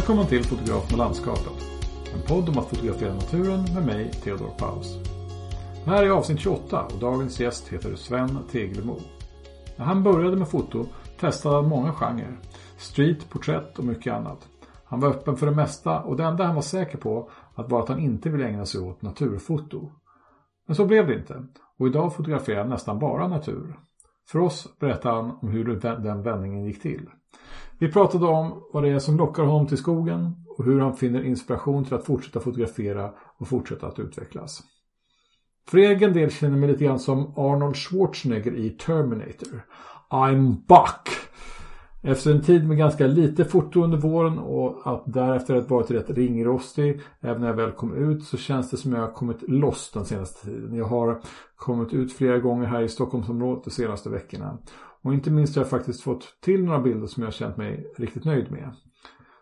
Välkommen till Fotograf med landskapet. En podd om att fotografera naturen med mig, Theodor Paus. Det här är avsnitt 28 och dagens gäst heter Sven Teglemo. När han började med foto testade han många genrer. Street, porträtt och mycket annat. Han var öppen för det mesta och det enda han var säker på att var att han inte ville ägna sig åt naturfoto. Men så blev det inte och idag fotograferar han nästan bara natur. För oss berättar han om hur den vändningen gick till. Vi pratade om vad det är som lockar honom till skogen och hur han finner inspiration till att fortsätta fotografera och fortsätta att utvecklas. För egen del känner jag mig lite grann som Arnold Schwarzenegger i Terminator. I'm back! Efter en tid med ganska lite foto under våren och att därefter ha varit rätt ringrostig även när jag väl kom ut så känns det som jag har kommit loss den senaste tiden. Jag har kommit ut flera gånger här i Stockholmsområdet de senaste veckorna. Och inte minst har jag faktiskt fått till några bilder som jag har känt mig riktigt nöjd med.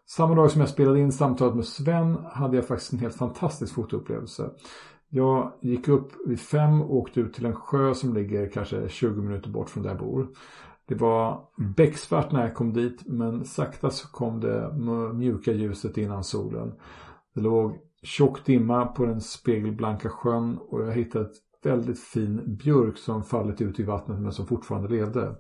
Samma dag som jag spelade in samtalet med Sven hade jag faktiskt en helt fantastisk fotoupplevelse. Jag gick upp vid fem och åkte ut till en sjö som ligger kanske 20 minuter bort från där jag bor. Det var becksvart när jag kom dit men sakta så kom det mjuka ljuset innan solen. Det låg tjock dimma på den spegelblanka sjön och jag hittade ett väldigt fin björk som fallit ut i vattnet men som fortfarande levde.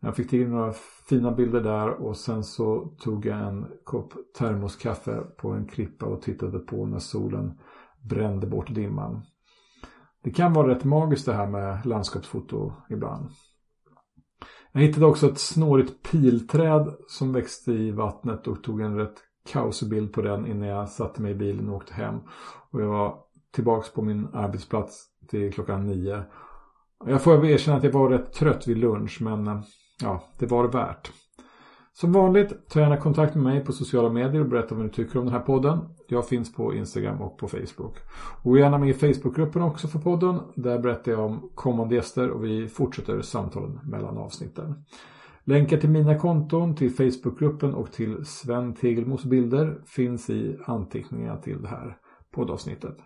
Jag fick till några fina bilder där och sen så tog jag en kopp termoskaffe på en klippa och tittade på när solen brände bort dimman. Det kan vara rätt magiskt det här med landskapsfoto ibland. Jag hittade också ett snårigt pilträd som växte i vattnet och tog en rätt kaosig bild på den innan jag satte mig i bilen och åkte hem. Och jag var tillbaks på min arbetsplats till klockan nio. Jag får erkänna att jag var rätt trött vid lunch men eh, ja, det var det värt. Som vanligt, ta gärna kontakt med mig på sociala medier och berätta vad ni tycker om den här podden. Jag finns på Instagram och på Facebook. Och gärna med i Facebookgruppen också för podden. Där berättar jag om kommande gäster och vi fortsätter samtalen mellan avsnitten. Länkar till mina konton, till Facebookgruppen och till Sven Tegelmos bilder finns i anteckningarna till det här poddavsnittet.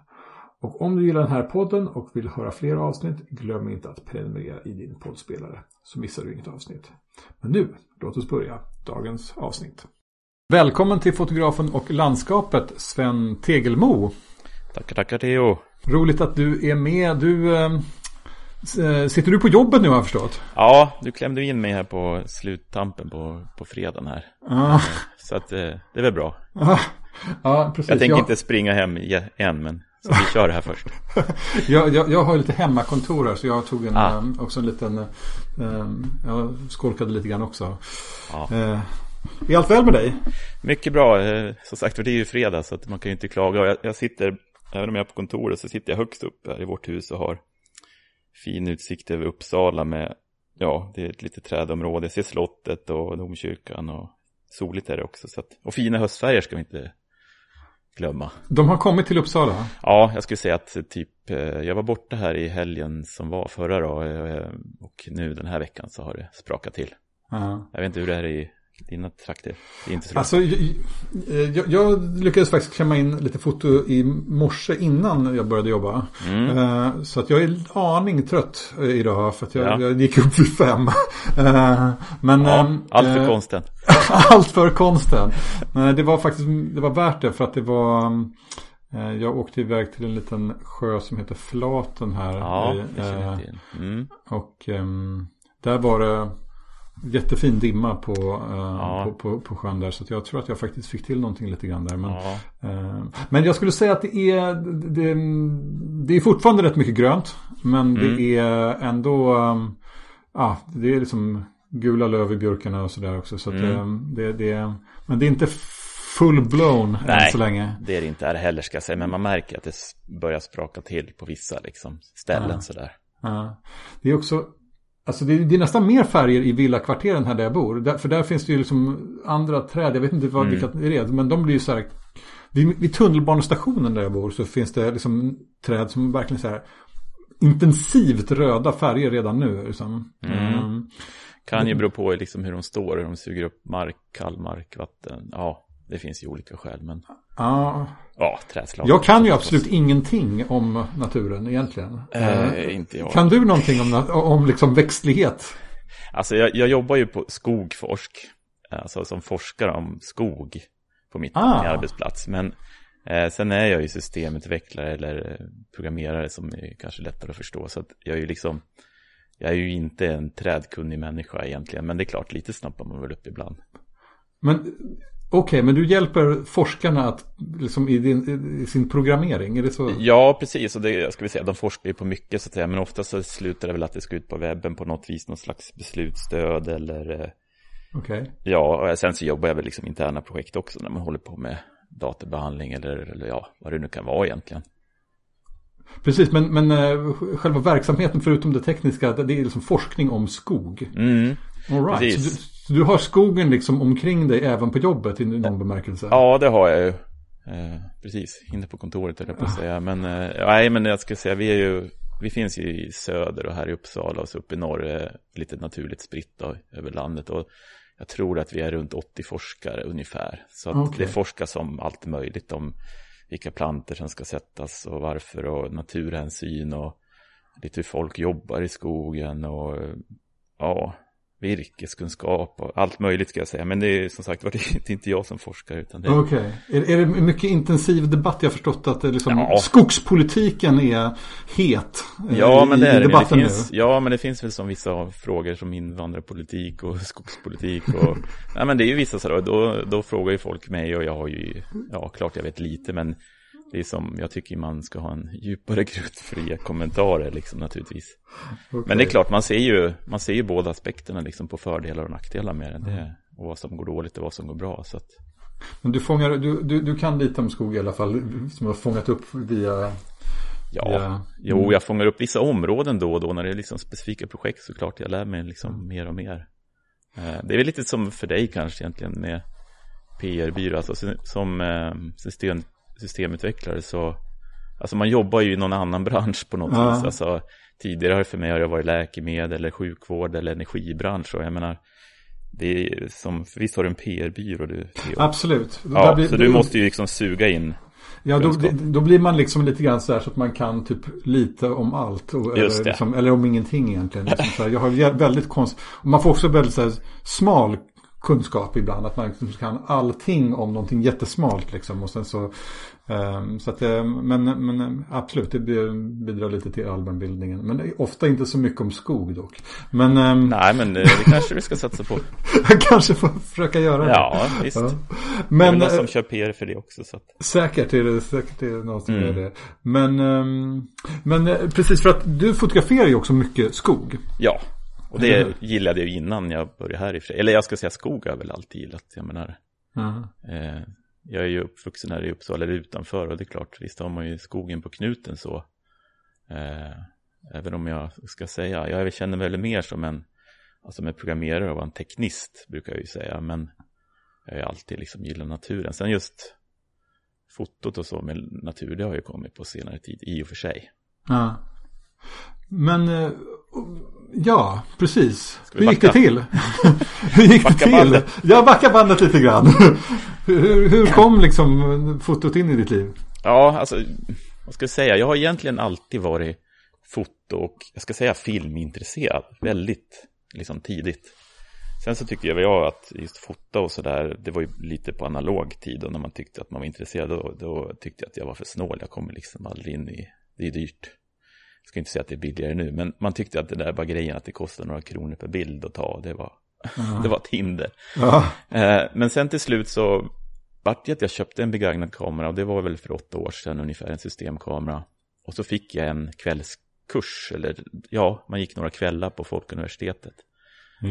Och om du gillar den här podden och vill höra fler avsnitt, glöm inte att prenumerera i din poddspelare. Så missar du inget avsnitt. Men nu, låt oss börja dagens avsnitt. Välkommen till fotografen och landskapet Sven Tegelmo. Tackar, tackar Theo. Roligt att du är med. Du, äh, sitter du på jobbet nu har jag förstått? Ja, du klämde in mig här på sluttampen på, på fredagen här. Ah. Så att äh, det är väl bra. Ah. Ja, precis. Jag tänker jag... inte springa hem än, men så vi kör det här först. jag, jag, jag, har lite hemmakontor här så jag tog en, ah. um, också en liten, um, jag skolkade lite grann också. Ah. Uh, är allt väl med dig? Mycket bra. Som sagt, det är ju fredag så att man kan ju inte klaga. Jag, jag sitter, även om jag är på kontoret så sitter jag högst upp här i vårt hus och har fin utsikt över Uppsala med, ja, det är ett litet trädområde. Jag ser slottet och domkyrkan och soligt är det också. Så att, och fina höstfärger ska vi inte glömma. De har kommit till Uppsala? Ja, jag skulle säga att typ, eh, jag var borta här i helgen som var förra då eh, och nu den här veckan så har det sprakat till. -huh. Jag vet inte hur det är i dina trakter? Det är inte så alltså, jag, jag, jag, lyckades faktiskt klämma in lite foto i morse innan jag började jobba. Mm. Så att jag är aning trött idag för att jag, ja. jag gick upp vid fem. Men, ja, um, allt för konsten. allt för konsten. det var faktiskt det var värt det för att det var um, jag åkte iväg till en liten sjö som heter Flaten här. Ja, det känner jag till. Mm. Och um, där var det jättefin dimma på, uh, ja. på, på, på sjön där. Så jag tror att jag faktiskt fick till någonting lite grann där. Men, ja. uh, men jag skulle säga att det är, det, det är fortfarande rätt mycket grönt. Men mm. det är ändå, um, ja, det är liksom gula löv i björkarna och sådär också. Så mm. det, det, det, men det är inte full-blown än så länge. det är det inte är heller ska jag säga. Men man märker att det börjar spraka till på vissa liksom, ställen ja. sådär. Ja. Det är också Alltså det, det, är nästan mer färger i villakvarteren här där jag bor. Där, för där finns det ju liksom andra träd. Jag vet inte vad, mm. vilka det är. Men de blir ju så här. Vid, vid tunnelbanestationen där jag bor så finns det liksom träd som verkligen så här intensivt röda färger redan nu. Liksom. Mm. Um, kan ju bero på liksom hur de står, hur de suger upp mark, kall mark, vatten. Ja, det finns ju olika skäl. Men... Ja. Ja, trädslag. Jag kan ju absolut ingenting om naturen egentligen. Äh, inte jag. Kan du någonting om, om liksom växtlighet? Alltså jag, jag jobbar ju på Skogforsk. Alltså som forskare om skog på mitt, Ah. arbetsplats. Men eh, sen är jag ju systemutvecklare eller eh, programmerare som är kanske lättare att förstå. Så att jag är ju liksom, jag är ju inte en trädkunnig människa egentligen. Men det är klart, lite snappar man väl upp ibland. Men okej, men du hjälper forskarna att liksom i, din, i sin programmering, är det så? Ja, precis. Och det ska vi säga, de forskar ju på mycket så att säga. Men ofta så slutar det väl att det ska ut på webben på något vis, någon slags beslutsstöd eller eh, Okej. Ja, och sen så jobbar jag väl liksom interna projekt också när man håller på med databehandling eller, eller ja, vad det nu kan vara egentligen. Precis, men, men eh, själva verksamheten förutom det tekniska, det är liksom forskning om skog. Mm. All right. Precis. Så, du, så du har skogen liksom omkring dig även på jobbet i någon bemärkelse? Ja, det har jag ju. Eh, precis, inne på kontoret höll jag på att säga. Men, eh, nej, men jag ska säga, vi är ju, vi finns ju i söder och här i Uppsala och så uppe i norr, eh, lite naturligt spritt över landet. Och jag tror att vi är runt 80 forskare ungefär. Så att Okej. det forskas om allt möjligt, om vilka planter som ska sättas och varför och naturhänsyn och lite hur folk jobbar i skogen och ja, virkeskunskap och allt möjligt ska jag säga. Men det är som sagt var det är inte jag som forskar utan det är Okej. Är, är det mycket intensiv debatt? Jag har förstått att det liksom, Ja. skogspolitiken är het eh, Ja, i, men det i är det. Men det debatten finns, nu. ja, men det finns väl som vissa frågor som invandrarpolitik och skogspolitik och nej, men det är ju vissa sådär, då, då frågar ju folk mig och jag har ju, ja, klart jag vet lite, men det är som, jag tycker man ska ha en djupare ge kommentarer liksom naturligtvis. Okej. Men det är klart, man ser ju, man ser ju båda aspekterna liksom på fördelar och nackdelar med det. Och vad som går dåligt och vad som går bra. Så att, Men du, fångar, du, du, du kan lite om skog i alla fall, som har fångat upp via... ja, via jo, jag fångar upp vissa områden då och då när det är liksom specifika projekt såklart. Jag lär mig liksom mer och mer. Eh, Det är väl lite som för dig kanske egentligen med PR-byrå, alltså som- som eh, system, systemutvecklare så Alltså man jobbar ju i någon annan bransch på något Ja. vis. Alltså, tidigare för mig har det varit läkemedel eller sjukvård eller energibransch. Och jag menar, det är som, för visst har du en PR-byrå du? Absolut. Ja, blir- så du måste ju liksom suga in. Ja, då, då blir man liksom lite grann så här så att man kan typ lite om allt. Och, eller, liksom, eller om ingenting egentligen. Liksom jag har väldigt konst... och Man får också väldigt så här, smal kunskap ibland. Att man liksom kan allting om någonting jättesmalt liksom. Och sen så... ehm, så att, eh, men, men absolut, det bi- bidrar lite till allmänbildningen. Men ofta inte så mycket om skog dock. Men ehm, Nej, men det kanske vi ska satsa på. kanske får försöka göra det. Ja, visst. Ja. Det är Men, någon eh, som kör PR för det också. Så att, Säkert är det, säkert är det någon som Mm. gör det. Men, ehm, men eh, precis för att du fotograferar ju också mycket skog. ja, och det gillade jag ju innan jag började här i för. Eller jag ska säga skog har jag väl alltid gillat. Jag menar, Ja. Eh, jag är ju uppvuxen här i Uppsala eller utanför och det är klart, visst har man ju skogen på knuten så. Eh, även om jag ska säga, jag känner väl mer som en, alltså med programmerare och en teknist brukar jag ju säga, men jag har ju alltid liksom gillat naturen. Sen just fotot och så med natur, det har ju kommit på senare tid i och för sig. Ja. Men, eh, ja, precis. Hur gick det till? hur gick det till? bandet. Jag backar bandet lite grann. hur, hur kom liksom fotot in i ditt liv? Ja, alltså, vad ska jag säga, jag har egentligen alltid varit foto och, jag ska säga filmintresserad, väldigt liksom tidigt. Sen så tycker jag, jag att just fota och sådär, det var ju lite på analog tid och när man tyckte att man var intresserad, då, då tyckte jag att jag var för snål, jag kommer liksom aldrig in i, det är dyrt. Jag ska inte säga att det är billigare nu, men man tyckte att det där var grejen, att det kostar några kronor per bild att ta, det var, det var ett hinder. Eh, Men sen till slut så vart det att jag köpte en begagnad kamera och det var väl för åtta år sedan ungefär en systemkamera. Och så fick jag en kvällskurs, eller ja, man gick några kvällar på Folkuniversitetet.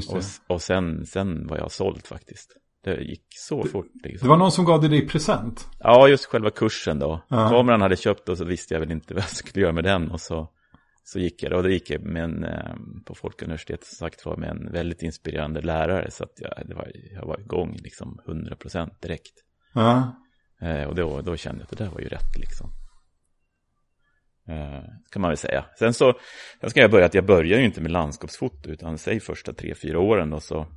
Och, det. och sen, sen var jag såld faktiskt. Det gick så fort. Liksom. Det var någon som gav dig det i present. Ja, just själva kursen då. Ja. Kameran hade köpt och så visste jag väl inte vad jag skulle göra med den. Och så, så gick jag. Och det gick jag med en, eh, på Folkuniversitetet som sagt var med en väldigt inspirerande lärare. Så att jag, det var, jag var igång liksom 100% direkt. Ja, Eh, och då, då kände jag att det där var ju rätt liksom. Eh, kan man väl säga. Sen så, sen ska jag börja att jag börjar ju inte med landskapsfoto utan säg första tre, fyra åren och så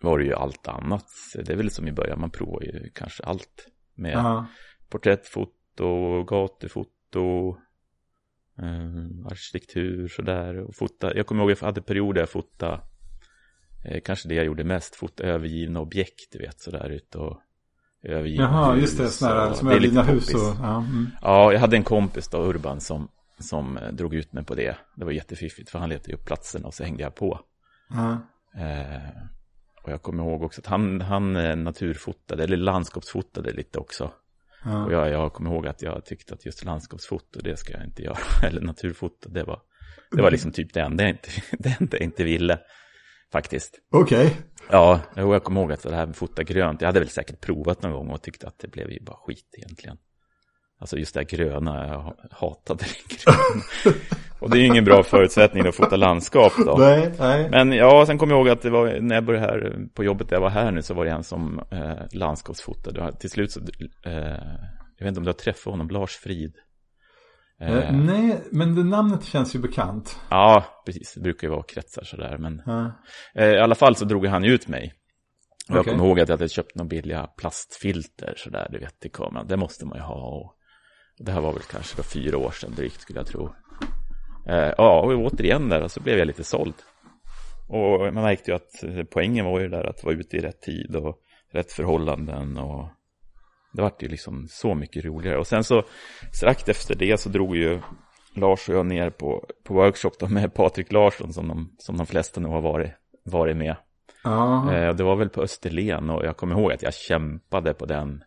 var det ju allt annat. Det är väl som i början, man provar ju kanske allt med ja. porträttfoto, gatufoto, eh, arkitektur sådär. Och fota. Jag kommer ihåg att jag hade perioder jag fotade, eh, kanske det jag gjorde mest, fota övergivna objekt, du vet sådär ute och övergivna Jaha, hus. just det. Sådana som övergivna hus och... Ja, mm. Ja, jag hade en kompis då, Urban, som, som eh, drog ut mig på det. Det var jättefiffigt, för han letade ju upp platserna och så hängde jag på. Eh, och jag kommer ihåg också att han, han eh, naturfotade, eller landskapsfotade lite också. Ja. Och jag, jag kommer ihåg att jag tyckte att just landskapsfoto, det ska jag inte göra. Eller naturfoto, det var, det var liksom typ det enda jag inte, det enda jag inte ville. Faktiskt. Okej. Ja, jo, jag kommer ihåg att det här med fota grönt, jag hade väl säkert provat någon gång och tyckte att det blev ju bara skit egentligen. Alltså just det här gröna, jag hatade det gröna. Och det är ju ingen bra förutsättning att fota landskap då. Nej, nej. Men ja, sen kommer jag ihåg att det var, när jag började här på jobbet där jag var här nu så var det en som eh, landskapsfotade. Till slut så, eh, jag vet inte om du har träffat honom, Lars Frid. Eh, Eh, nej, men det namnet känns ju bekant. Ja, precis, det brukar ju vara kretsar sådär. Men Ja. eh, i alla fall så drog han ut mig. Och jag Okej. kommer ihåg att jag hade köpt några billiga plastfilter sådär, du vet, till kameran. Det måste man ju ha. Och det här var väl kanske då fyra år sedan drygt skulle jag tro. Eh, ja, och återigen där så blev jag lite såld. Och man märkte ju att eh, poängen var ju där att vara ute i rätt tid och rätt förhållanden och det vart ju liksom så mycket roligare. Och sen så strax efter det så drog ju Lars och jag ner på, på workshop då med Patrik Larsson som de, som de flesta nog har varit, varit med. Ja. Eh, det var väl på Österlen och jag kommer ihåg att jag kämpade på den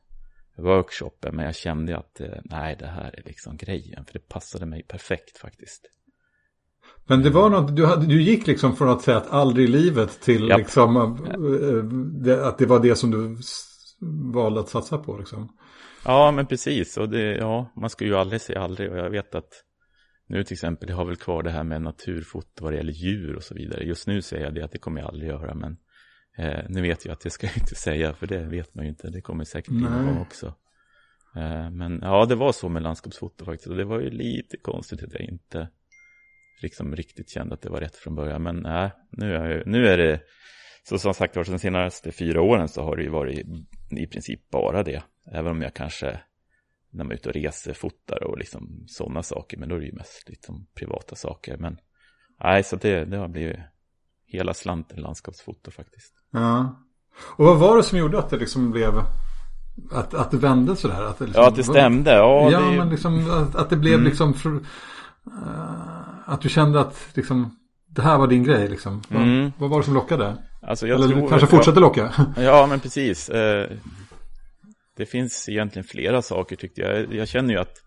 workshopen. Men jag kände att eh, nej, det här är liksom grejen. För det passade mig perfekt faktiskt. Men det var något, du, hade, du gick liksom från att säga att aldrig i livet till Japp. liksom eh, att det var det som du valde att satsa på liksom. Ja, men precis. Och det, ja, man ska ju aldrig säga aldrig. Och jag vet att nu till exempel, jag har väl kvar det här med naturfoto vad det gäller djur och så vidare. Just nu säger jag det att det kommer jag aldrig göra. Men eh, nu vet jag att det ska jag inte säga, för det vet man ju inte. Det kommer säkert gång också. Eh, men ja, det var så med landskapsfoto faktiskt. Och det var ju lite konstigt att jag inte liksom riktigt kände att det var rätt från början. Men nej, nu är, nu är det, så som sagt var, de senaste fyra åren så har det ju varit i princip bara det. Även om jag kanske, när man är ute och reser, fotar och liksom sådana saker. Men då är det ju mest liksom privata saker. Men nej, så det, det har blivit hela slanten landskapsfoto faktiskt. Ja. Och vad var det som gjorde att det liksom blev att, att det vände sådär? Att det liksom, Ja, att det stämde. Ja, Ja, det, men liksom att, att det blev Mm. liksom för, att du kände att liksom det här var din grej liksom. Vad, Mm. vad var det som lockade? alltså jag Eller tror, kanske fortsatte locka? Ja, men precis. Eh, Det finns egentligen flera saker tyckte jag. Jag känner ju att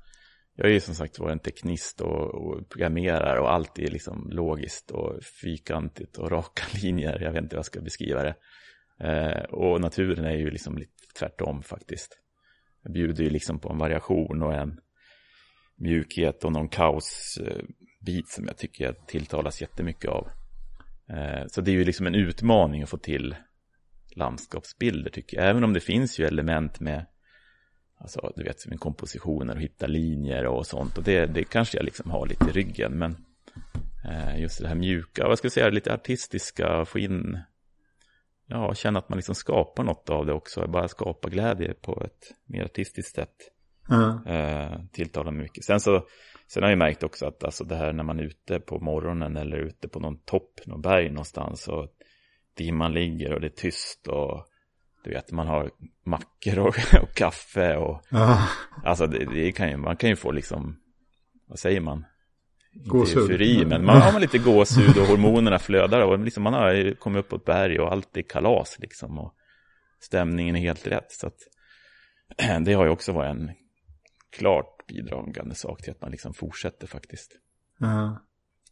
jag är ju som sagt var en teknist och, och programmerar och allt är liksom logiskt och fyrkantigt och raka linjer. Jag vet inte hur jag ska beskriva det. Eh, och naturen är ju liksom lite tvärtom faktiskt. Jag bjuder ju liksom på en variation och en mjukhet och någon kaosbit som jag tycker jag tilltalas jättemycket av. Eh, så det är ju liksom en utmaning att få till landskapsbilder tycker jag. Även om det finns ju element med Alltså du vet med kompositioner och hitta linjer och sånt. Och det, det kanske jag liksom har lite i ryggen. Men eh, just det här mjuka, vad ska jag säga, lite artistiska, få in Ja, känna att man liksom skapar något av det också. Bara skapa glädje på ett mer artistiskt sätt. Eh, tilltalar mig mycket. Sen så Sen har jag märkt också att alltså det här när man är ute på morgonen eller ute på någon topp, någon berg någonstans och dimman ligger och det är tyst och du vet man har mackor och, och kaffe och Ja. alltså det, det kan ju, man kan ju få liksom, vad säger man? Inte Gåshud. eufori, men man har man lite gåshud och hormonerna flödar och liksom man har kommit upp på ett berg och allt är kalas liksom och stämningen är helt rätt så att det har ju också varit en klart bidragande sak till att man liksom fortsätter faktiskt. Ja.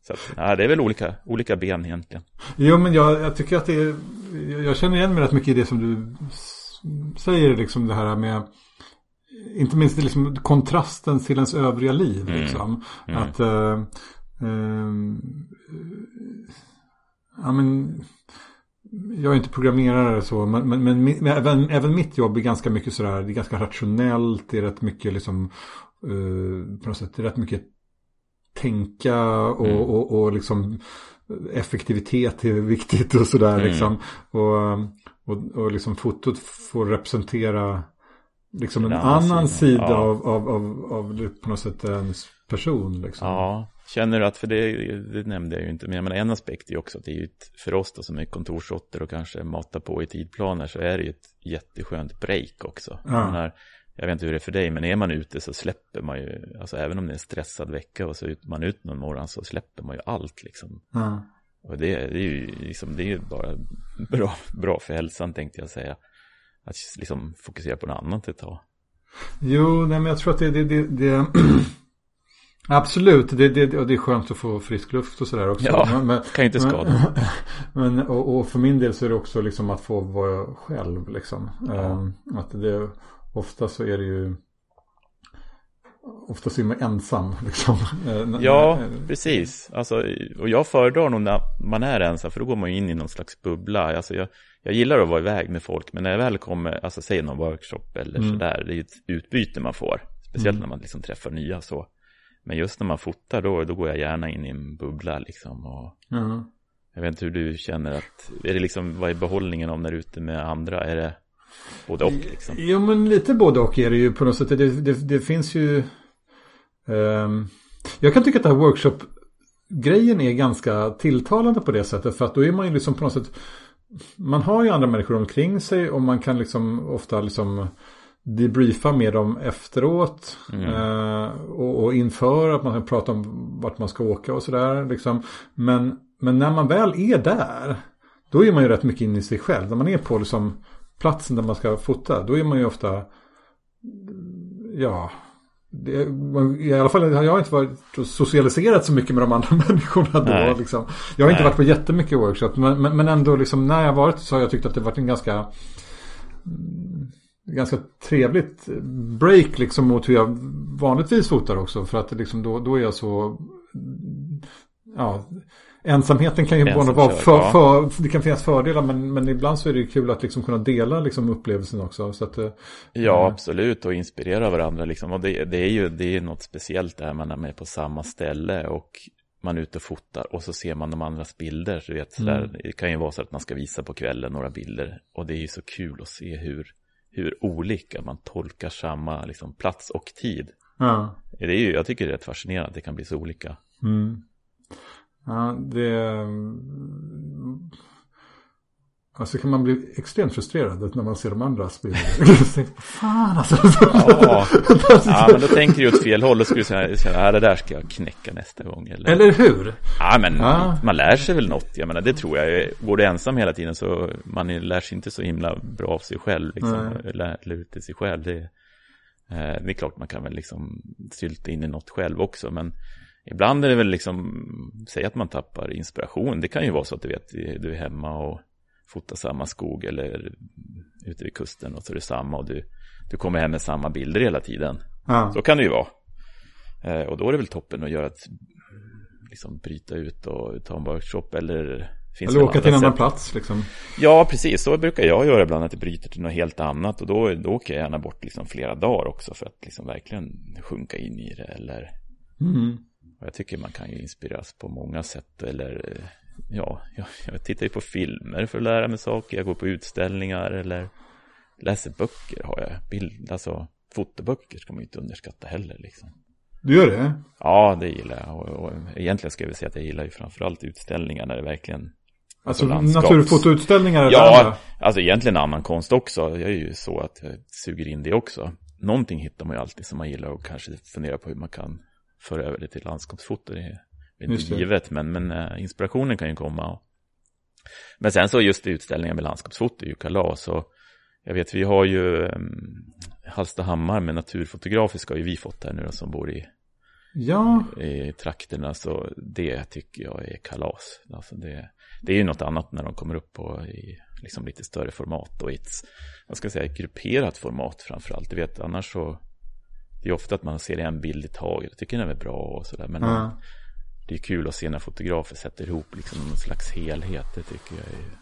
Så att, ja, det är väl olika, olika ben egentligen. Jo, men jag, jag tycker att det är, jag känner igen mig rätt mycket i det som du säger, liksom det här med, inte minst liksom kontrasten till ens övriga liv, Mm. liksom. Mm. Att, eh, ehm, ja men, jag är inte programmerare så, men, men, men, men även, även mitt jobb är ganska mycket sådär, det är ganska rationellt, det är rätt mycket liksom, eh, på något sätt, det är rätt mycket tänka och, Mm. och, och liksom effektivitet är viktigt och sådär Mm. liksom. Och, och, och liksom fotot får representera liksom en annan sida, sida ja. av, av, av, av på något sätt ens person liksom. Ja, Känner du att, för det, det nämnde jag ju inte, men jag menar en aspekt är ju också att det är ju ett, för oss då som är kontorsråttor och kanske matar på i tidplaner så är det ju ett jätteskönt break också. Ja. Jag, menar, jag vet inte hur det är för dig, men är man ute så släpper man ju, alltså även om det är en stressad vecka och så är man ut någon morgon så släpper man ju allt liksom. Ja. Och det, det är ju liksom, det är ju bara bra, bra för hälsan tänkte jag säga. Att liksom fokusera på något annat ett tag. Jo, nej, men jag tror att det, det, det, det Absolut, det, det, det är skönt att få frisk luft och sådär också. Ja, men, men, kan ju inte skada. Men, och, och för min del så är det också liksom att få vara själv liksom. Ehm, att det, ofta så är det ju Ofta så är man ensam liksom. Eh, Ja, precis. Alltså, och jag föredrar nog när man är ensam, för då går man ju in i någon slags bubbla. Alltså, jag, jag gillar att vara iväg med folk, men när jag väl kommer, alltså säg någon workshop eller Mm. sådär, det är ett utbyte man får. Speciellt när man liksom träffar nya så. Men just när man fotar, då, då går jag gärna in i en bubbla liksom. Och Ja. jag vet inte hur du känner att, är det liksom, vad är behållningen om när du är ute med andra? Är det både och liksom? Jo men lite både och är det ju på något sätt. Det, det, det finns ju ehm, Jag kan tycka att det här workshop Grejen är ganska tilltalande på det sättet. För att då är man ju liksom på något sätt Man har ju andra människor omkring sig och man kan liksom ofta liksom debriefa med dem efteråt. Mm. Eh, och, och inför att man kan prata om vart man ska åka och sådär. Liksom. Men, men när man väl är där. Då är man ju rätt mycket inne i sig själv. När man är på liksom platsen där man ska fota. Då är man ju ofta. Ja. Det, man, I alla fall har jag inte varit socialiserat så mycket med de andra människorna då. Nej. Liksom. Jag har inte Nej. varit på jättemycket workshop. Men, men, men ändå liksom när jag varit så har jag tyckt att det varit en ganska ganska trevligt break liksom mot hur jag vanligtvis fotar också. För att liksom då, då är jag så... Ja, ensamheten kan ju Ensam vara för, ja. för, Det kan finnas fördelar men, men ibland så är det kul att liksom kunna dela liksom upplevelsen också. Så att, eh, Ja, Mm. absolut. Och inspirera varandra liksom. Och det, det är ju det är något speciellt där man är med på samma ställe och man är ute och fotar och så ser man de andras bilder. Så vet, sådär, Mm. Det kan ju vara så att man ska visa på kvällen några bilder. Och det är ju så kul att se hur, hur olika man tolkar samma liksom, plats och tid. ja. Det är ju, jag tycker det är rätt fascinerande att det kan bli så olika. Mm. Ja, det... Alltså kan man bli extremt frustrerad när man ser de andra tänkte, Fan alltså. Ja, ja men då tänker du åt fel håll och skulle säga, säga "Ja, det där ska jag knäcka nästa gång. Eller, Eller hur? Ja, men Ja. man lär sig väl något. Jag menar, det tror jag. Går du ensam hela tiden så man lär sig inte så himla bra av sig själv. Liksom, lär, lär ut till sig själv. Det, eh, det är klart man kan väl liksom sylta in i något själv också. Men ibland är det väl liksom, säg att man tappar inspiration. Det kan ju vara så att du vet, du är hemma och fotar samma skog eller ute vid kusten och så är det samma och du, du kommer hem med samma bilder hela tiden. Ja. Så kan det ju vara. Eh, och då är det väl toppen att göra ett, liksom bryta ut och ta en workshop eller finns Eller åka till en annan plats liksom. Ja, precis. Så brukar jag göra ibland, att jag bryter till något helt annat. Och då, då åker jag gärna bort liksom flera dagar också för att liksom verkligen sjunka in i det. Eller, Mm. jag tycker man kan ju inspireras på många sätt. Eller, eh, ja, jag, jag tittar ju på filmer för att lära mig saker. Jag går på utställningar eller läser böcker har jag. Bild, alltså, fotoböcker ska man ju inte underskatta heller liksom. Du gör det? Ja, det gillar jag. Och, och egentligen ska vi säga att jag gillar ju framförallt utställningar när det verkligen... Alltså landskaps- naturfotoutställningar? Ja, andra? alltså egentligen annan konst också. Jag är ju så att jag suger in det också. Någonting hittar man ju alltid som man gillar och kanske fundera på hur man kan föra över det till landskapsfoto. Det inte givet, men, men eh, inspirationen kan ju komma. Men sen så just utställningar med landskapsfoto är ju kalas. Och jag vet, vi har ju um, Hallstahammar med naturfotografiska har ju vi fått här nu då, som bor i Ja, i trakterna så det tycker jag är kalas. Alltså det, det är ju något annat när de kommer upp på i liksom lite större format och i ett, vad ska jag säga, grupperat format framförallt. Du vet, annars så, det är ofta att man ser en bild i taget. Jag tycker den är bra och sådär. Men ja. Det är kul att se när fotografer sätter ihop liksom någon slags helhet. Det tycker jag är,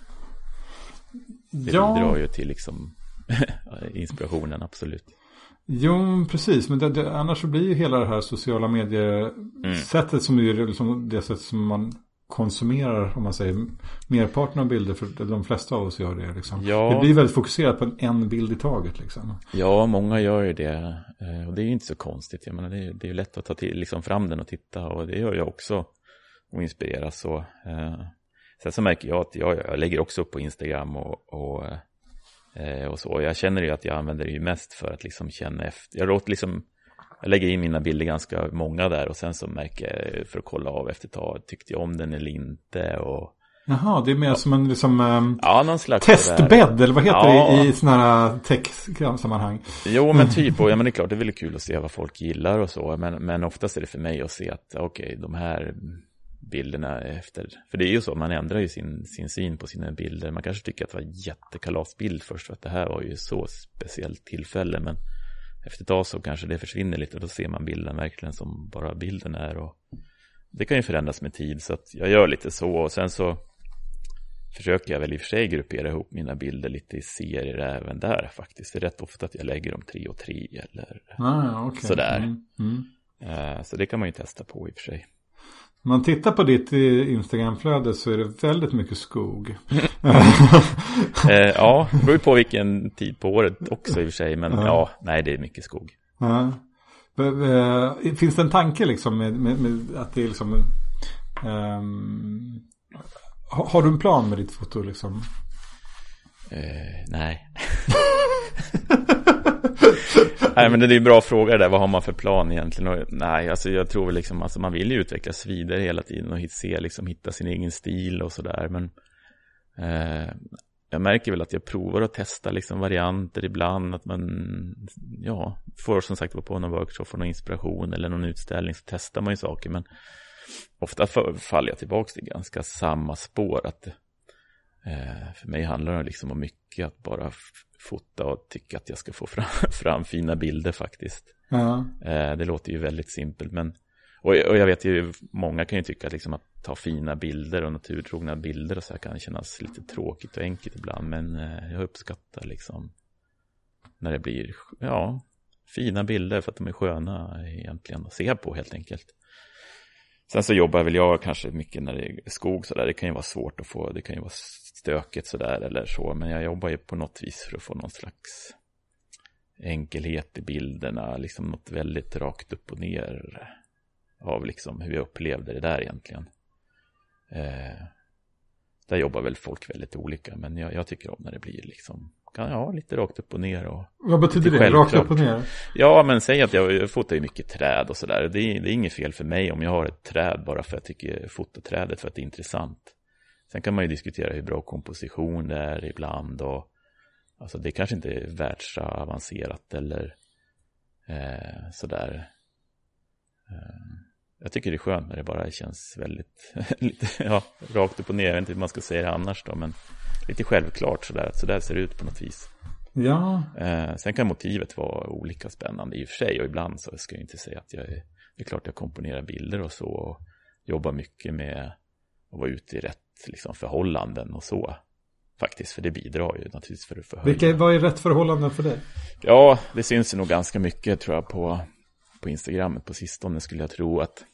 det bidrar ja. ju till liksom inspirationen, absolut. Jo, precis. Men det, det, annars så blir ju hela det här sociala medier Mm. som är liksom det sätt som man konsumerar, om man säger, merparten av bilder, för de flesta av oss gör det. Liksom. Ja. Det blir väldigt fokuserat på en bild i taget. Liksom. Ja, många gör ju det. Eh, och det är ju inte så konstigt. Jag menar, det, är, det är ju lätt att ta till, liksom fram den och titta. Och det gör jag också. Och inspireras så. Eh, sen så märker jag att jag, jag lägger också upp på Instagram och, och, eh, och så. Jag känner ju att jag använder det ju mest för att liksom känna efter. Jag låter liksom jag lägger in mina bilder ganska många där och sen så märker jag för att kolla av efter ett tag, tyckte jag om den eller inte och Jaha, det är mer ja. som en liksom, um, ja, testbädd eller vad heter ja. det i, i sådana här tech-sammanhang? Jo, men typ, och ja, men det är klart, det är väl kul att se vad folk gillar och så, men, men oftast är det för mig att se att okej, okay, de här bilderna efter, för det är ju så, man ändrar ju sin, sin syn på sina bilder, man kanske tycker att det var jättekalasbild först, för att det här var ju så speciellt tillfälle, men efter ett tag så kanske det försvinner lite och då ser man bilden verkligen som bara bilden är och det kan ju förändras med tid så att jag gör lite så och sen så försöker jag väl i och för sig gruppera ihop mina bilder lite i serier även där faktiskt. Det är rätt ofta att jag lägger dem tre och tre eller ah, okay. sådär. Mm, mm. Eh, så det kan man ju testa på i och för sig. Om man tittar på ditt Instagramflöde så är det väldigt mycket skog. eh, ja, det beror ju på vilken tid på året också i och för sig. Men ja, nej det är mycket skog. Finns det en tanke liksom med, med, med att det är liksom... Um, har du en plan med ditt foto liksom? Eh, nej. nej men det är en bra fråga där, vad har man för plan egentligen? Och, nej, alltså jag tror väl liksom, alltså man vill ju utvecklas vidare hela tiden och se, liksom, hitta sin egen stil och sådär. Men jag märker väl att jag provar att testa liksom varianter ibland, att man ja, får som sagt vara på någon workshop, få någon inspiration eller någon utställning så testar man ju saker. Men ofta faller jag tillbaka till ganska samma spår. att eh, För mig handlar det liksom om mycket att bara fota och tycka att jag ska få fram, fram fina bilder faktiskt. Ja. Eh, det låter ju väldigt simpelt men och, och jag vet ju, många kan ju tycka att, liksom, att ta fina bilder och naturtrogna bilder och så här kan kännas lite tråkigt och enkelt ibland. Men eh, jag uppskattar liksom när det blir, ja, fina bilder för att de är sköna egentligen att se på helt enkelt. Sen så jobbar väl jag kanske mycket när det är skog så där. Det kan ju vara svårt att få, det kan ju vara stökigt så där eller så. Men jag jobbar ju på något vis för att få någon slags enkelhet i bilderna. Liksom något väldigt rakt upp och ner av liksom hur jag upplevde det där egentligen. Eh, där jobbar väl folk väldigt olika. Men jag, jag tycker om när det blir liksom kan ja, lite rakt upp och ner. Och Vad betyder det? Rakt upp och ner? Ja, men säg att jag, jag fotar ju mycket träd och sådär. Det, är, det är inget fel för mig om jag har ett träd bara för att jag tycker fototrädet för att det är intressant. Sen kan man ju diskutera hur bra komposition det är ibland och alltså det kanske inte är världsavancerat eller eh, sådär. Eh, jag tycker det är skönt när det bara känns väldigt, lite, ja, rakt upp och ner. Jag vet inte hur man ska säga det annars då, men lite självklart sådär, att sådär ser det ut på något vis. Ja. Eh, sen kan motivet vara olika spännande i och för sig och ibland så ska jag inte säga att jag är, det är klart jag komponerar bilder och så och jobbar mycket med att vara ute i rätt liksom, förhållanden och så. Faktiskt, för det bidrar ju naturligtvis för att förhöja. Vilka, vad är rätt förhållanden för dig? Ja, det syns ju nog ganska mycket tror jag på, på Instagram på sistone skulle jag tro att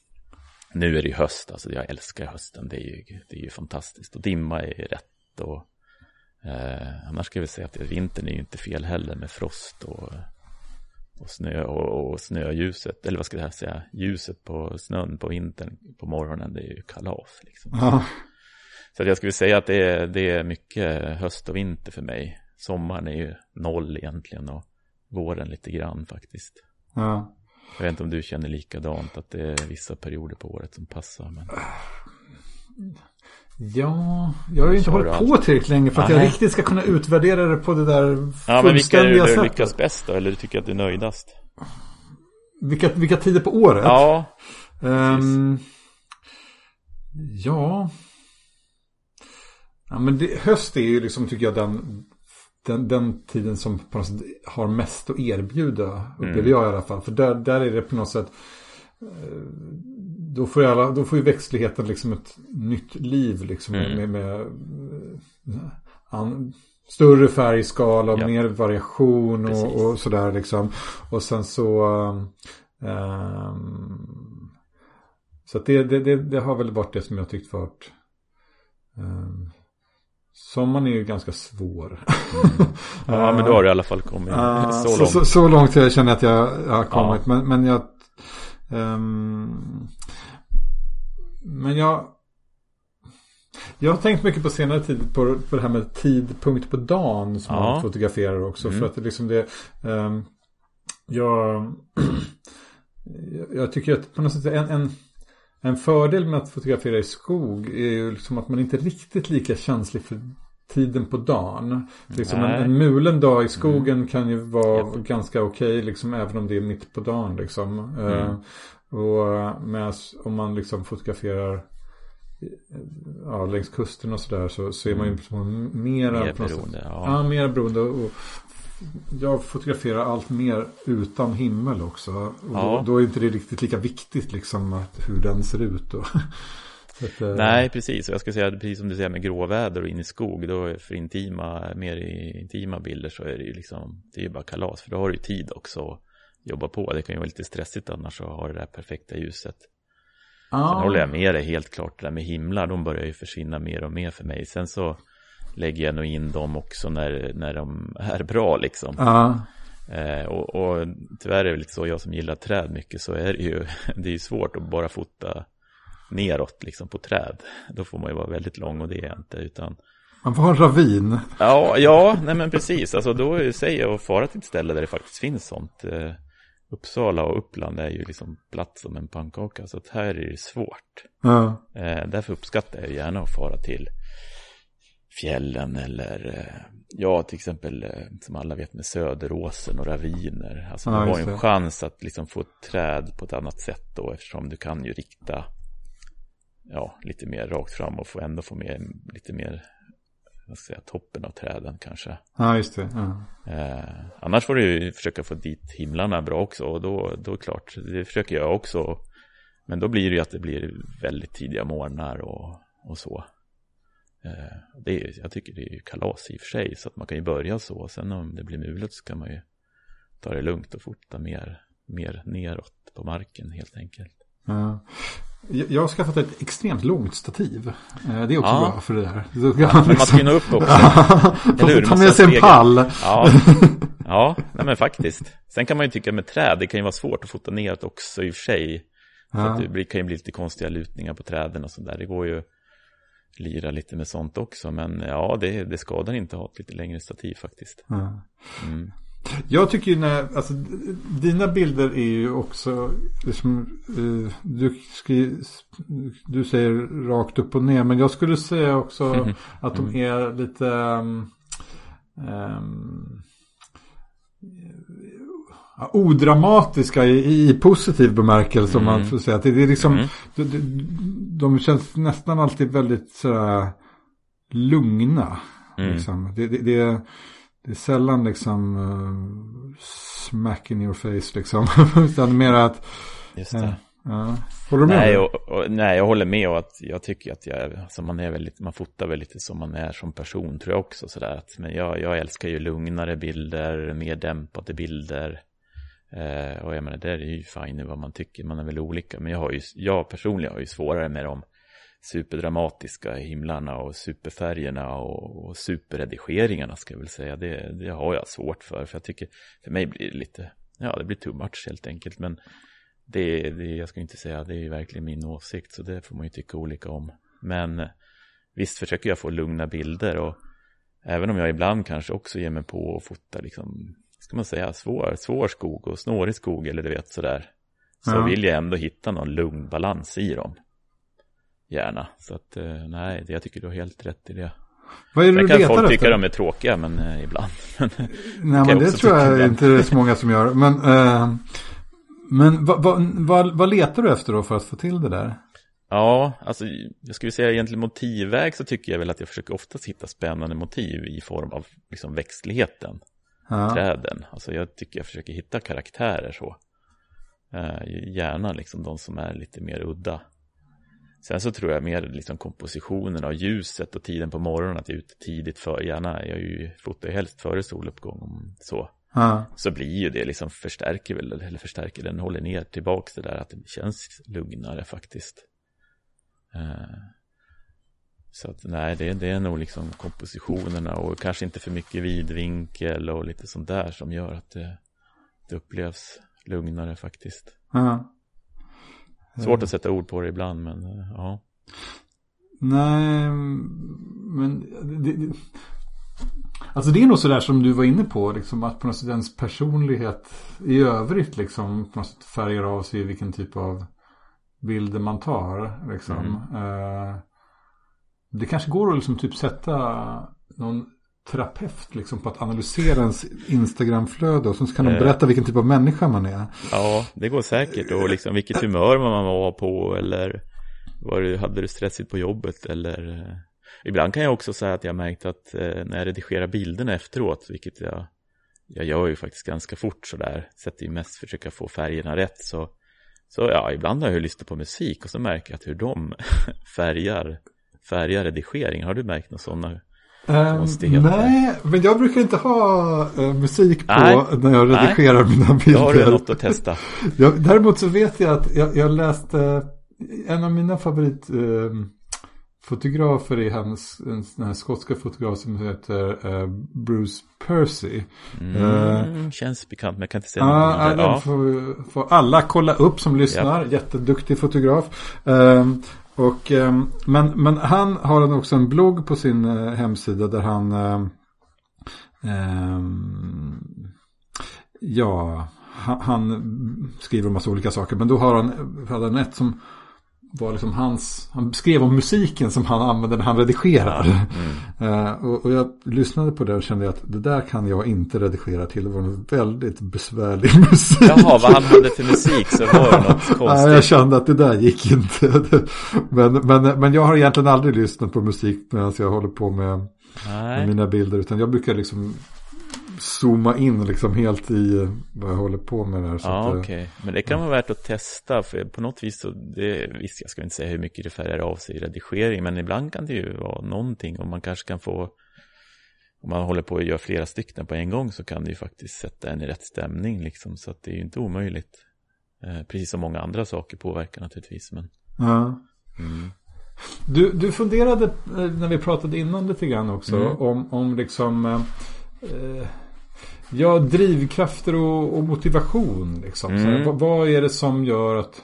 nu är det ju höst, alltså jag älskar hösten, det är ju, det är ju fantastiskt och dimma är rätt och Eh, annars ska vi säga att vintern är ju inte fel heller med frost och, och snö och, och snöljuset. Eller vad ska jag säga? Ljuset på snön på vintern på morgonen. Det är ju kalas liksom. Ja. Så jag skulle säga att det är, det är mycket höst och vinter för mig. Sommaren är ju noll egentligen och våren lite grann faktiskt. Ja. Jag vet inte om du känner likadant att det är vissa perioder på året som passar. Men... Ja, jag har ju inte hållit på tillräckligt länge för att Aha. jag riktigt ska kunna utvärdera det på det där Ja, men vilka är det du lyckas bäst då? Eller du tycker att du är nöjdast? Vilka, vilka tider på året? Ja. Um, ja. Ja, men det, höst är ju liksom, tycker jag, den, den, den tiden som på något sätt har mest att erbjuda. Upplever mm. jag i alla fall. För där, där är det på något sätt eh, då får, alla, då får ju växtligheten liksom ett nytt liv liksom mm. med, med an, större färgskala och ja. mer variation och, och, sådär liksom. Och sen så um, så det, det, det, det, har väl varit det som jag tyckt varit um, Sommaren är ju ganska svår. Mm. Ja, men då har du i alla fall kommit uh, så långt. Så, så, så, långt jag känner att jag, jag har kommit. Ja. Men, men jag... Um, men jag... Jag har tänkt mycket på senare tid på, på det här med tidpunkt på dagen som ja. man fotograferar också. Mm. För att det liksom det... Um, jag, jag tycker att på något sätt en, en, en fördel med att fotografera i skog är ju liksom att man inte är riktigt lika känslig för tiden på dagen. Liksom en, en mulen dag i skogen mm. kan ju vara yep. ganska okej okay, liksom även om det är mitt på dagen liksom. Mm. Uh, och med, om man liksom fotograferar ja, längs kusten och sådär så, så är man ju mm. liksom mera mer beroende. Ja. ja, mer beroende. Och, jag fotograferar allt mer utan himmel också. Och ja. då, då, är inte det riktigt lika viktigt liksom att, hur den ser ut. Då. Att, eh, Nej, precis. Jag ska säga precis som du säger med gråväder och in i skog. Då för intima, mer intima bilder så är det ju liksom, det är ju bara kalas. För då har du ju tid också att jobba på. Det kan ju vara lite stressigt annars att ha det där perfekta ljuset. Ah. Sen håller jag med dig helt klart. Det där med himlar, de börjar ju försvinna mer och mer för mig. Sen så lägger jag nog in dem också när, när de är bra liksom. Ja. Eh, och, och tyvärr är det lite så, jag som gillar träd mycket så är det ju, det är ju svårt att bara fota neråt liksom på träd. Då får man ju vara väldigt lång och det är jag inte utan man får ha en ravin. Ja, ja, nej men precis. Alltså då säger jag att fara till ett ställe där det faktiskt finns sånt. Eh, Uppsala och Uppland är ju liksom platt som en pannkaka. Så att här är det svårt. Ja. Eh, därför uppskattar jag gärna att fara till fjällen eller eh, ja, till exempel eh, som alla vet med Söderåsen och raviner. Alltså ja, har ju en chans att liksom få ett träd på ett annat sätt då eftersom du kan ju rikta ja, lite mer rakt fram och få ändå få med lite mer vad ska jag säga, toppen av träden kanske. Ja, just det. Ja. Eh, annars får du ju försöka få dit himlarna bra också och då, då är det klart, det försöker jag också. Men då blir det ju att det blir väldigt tidiga morgnar och, och så. Eh, det är, jag tycker det är kalas i och för sig, så att man kan ju börja så. Sen om det blir mulet så kan man ju ta det lugnt och fota mer, mer neråt på marken helt enkelt. Ja. Jag har skaffat ett extremt långt stativ. Eh, det är också ja. bra för det där. Ja, men man ska ju nå upp också. Eller hur? Ta med sig en pall. Ja, ja nej men faktiskt. Sen kan man ju tycka med träd, det kan ju vara svårt att fota neråt också i och för sig. För ja. det kan ju bli lite konstiga lutningar på träden och sådär. Det går ju lira lite med sånt också. Men ja, det, det skadar inte att ha ett lite längre stativ faktiskt. Mm. Jag tycker ju när, alltså dina bilder är ju också, liksom, uh, du, skri, du säger rakt upp och ner, men jag skulle säga också mm. att de mm. är lite um, um, odramatiska i, i positiv bemärkelse mm. om man mm. får säga. Det, det är liksom, mm. de, de, de, känns nästan alltid väldigt sådär lugna. Mm. Liksom. Det, det, det, det, är sällan liksom uh, smack in your face liksom. Utan mer att... Just det. Uh, Ja. Håller du med? Nej, och, och, nej, jag håller med och att jag tycker att jag, alltså man är väldigt, man fotar väl lite som man är som person tror jag också sådär. Men jag, jag älskar ju lugnare bilder, mer dämpade bilder. Eh, och jag menar, det är ju fine vad man tycker, man är väl olika. Men jag, har ju, jag personligen har ju svårare med de superdramatiska himlarna och superfärgerna och, och superredigeringarna ska jag väl säga. Det, det har jag svårt för, för jag tycker, för mig blir det lite, ja det blir too much helt enkelt. Men det, det jag ska inte säga, det är ju verkligen min åsikt, så det får man ju tycka olika om. Men eh, visst försöker jag få lugna bilder och även om jag ibland kanske också ger mig på att fota liksom ska man säga, svår, svår skog och snårig skog eller du vet sådär. Så ja. vill jag ändå hitta någon lugn balans i dem. Gärna. Så att eh, nej, jag tycker du har helt rätt i det. Vad är det Sen du kan folk efter? tycka de är tråkiga, men eh, ibland. nej, men det tror jag inte det är så många som gör. Men, eh, men vad, vad, vad, vad letar du efter då för att få till det där? Ja, alltså jag skulle säga egentligen motivväg så tycker jag väl att jag försöker oftast hitta spännande motiv i form av liksom växtligheten ja. träden. Alltså jag tycker jag försöker hitta karaktärer så. Eh, gärna liksom de som är lite mer udda. Sen så tror jag mer liksom kompositionen av ljuset och tiden på morgonen att jag är ute tidigt för. Gärna, jag är ju fotar helst före soluppgång om så. Ja. Så blir ju det liksom förstärker väl, eller förstärker den, håller ner tillbaks det där att det känns lugnare faktiskt. Eh, så att nej, det, det är nog liksom kompositionerna och kanske inte för mycket vidvinkel och lite sånt där som gör att det, det upplevs lugnare faktiskt. Ja. Svårt att sätta ord på det ibland, men eh, ja. Nej, men det, det, alltså det är nog sådär som du var inne på, liksom att på något sätt ens personlighet i övrigt liksom på något sätt färgar av sig i vilken typ av bilder man tar. Liksom. Eh, det kanske går att liksom typ sätta någon terapeut liksom på att analysera ens Instagramflöde och så kan de Eh. berätta vilken typ av människa man är. Ja, det går säkert och liksom vilket humör man var på eller var du, hade du stressigt på jobbet eller eh, Ibland kan jag också säga att jag märkt att eh, när jag redigerar bilderna efteråt, vilket jag jag gör ju faktiskt ganska fort sådär, sätter ju mest försöka få färgerna rätt så så ja, ibland har jag lyssnat på musik och så märker jag att hur de färgar färgar redigeringen. Har du märkt några sådana? Ehm, Konstigheter. nej, men jag brukar inte ha eh, musik på Nej, när jag nej. redigerar mina Då bilder. har du något att testa. Jag, däremot så vet jag att jag, jag läste en av mina favorit eh, fotografer är hans, en sån här skotska fotograf som heter eh, Bruce Percy. Mm, känns bekant, men jag kan inte säga något den Ja, får, får alla kolla upp som lyssnar. Jätteduktig fotograf. Och, ehm, men, men han har också en blogg på sin eh, hemsida där han ehm, ehm, Ja, han, han skriver en massa olika saker. Men då har han, hade han ett som var liksom hans, han skrev om musiken som han använder när han redigerar. Eh, och, och jag lyssnade på det och kände att det där kan jag inte redigera till. Det var en väldigt besvärlig musik. Jaha, vad han hade för musik så var det något Nej, konstigt. jag kände att det där gick inte. men, men, men jag har egentligen aldrig lyssnat på musik medan jag håller på med, med Nej, mina bilder. Utan jag brukar liksom zooma in liksom helt i vad jag håller på med där. Så ja att, eh, okej. Men det kan vara värt att testa för på något vis så, det, visst jag ska inte säga hur mycket det färgar av sig i redigering, men ibland kan det ju vara någonting och man kanske kan få om man håller på att göra flera stycken på en gång så kan det ju faktiskt sätta en i rätt stämning liksom så att det är ju inte omöjligt. Eh, precis som många andra saker påverkar naturligtvis men ja. mm. Du, du funderade eh, när vi pratade innan lite grann också Mm. om, om liksom eh, eh, Ja, drivkrafter och, och motivation liksom. Så Mm. vad, vad är det som gör att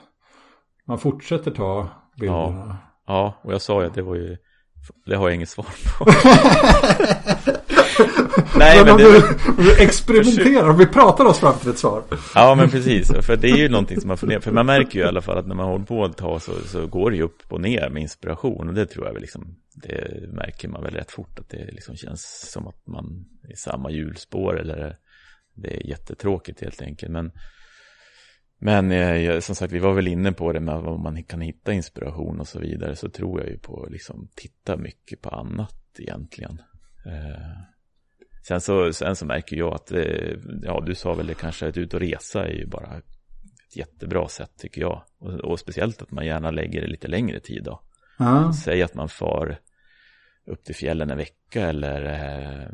man fortsätter ta bilderna? Ja, och jag sa ju att det var ju det har jag inget svar på. Nej, men men om det, du experimenterar, om vi pratar oss fram till ett svar. Ja men precis, för det är ju någonting som man funderar För man märker ju i alla fall att när man håller på ett tag så, så går det ju upp och ner med inspiration. Och det tror jag väl liksom Det märker man väl rätt fort att det liksom känns som att man är i samma hjulspår eller Det är jättetråkigt helt enkelt. Men Men eh, som sagt vi var väl inne på det med om man kan hitta inspiration och så vidare Så tror jag ju på liksom titta mycket på annat egentligen. Eh, Sen så, sen så märker jag att, eh, ja du sa väl det kanske, att ut och resa är ju bara ett jättebra sätt tycker jag. Och, och speciellt att man gärna lägger det lite längre tid då. Ja. Säg att man far upp till fjällen en vecka eller, eh,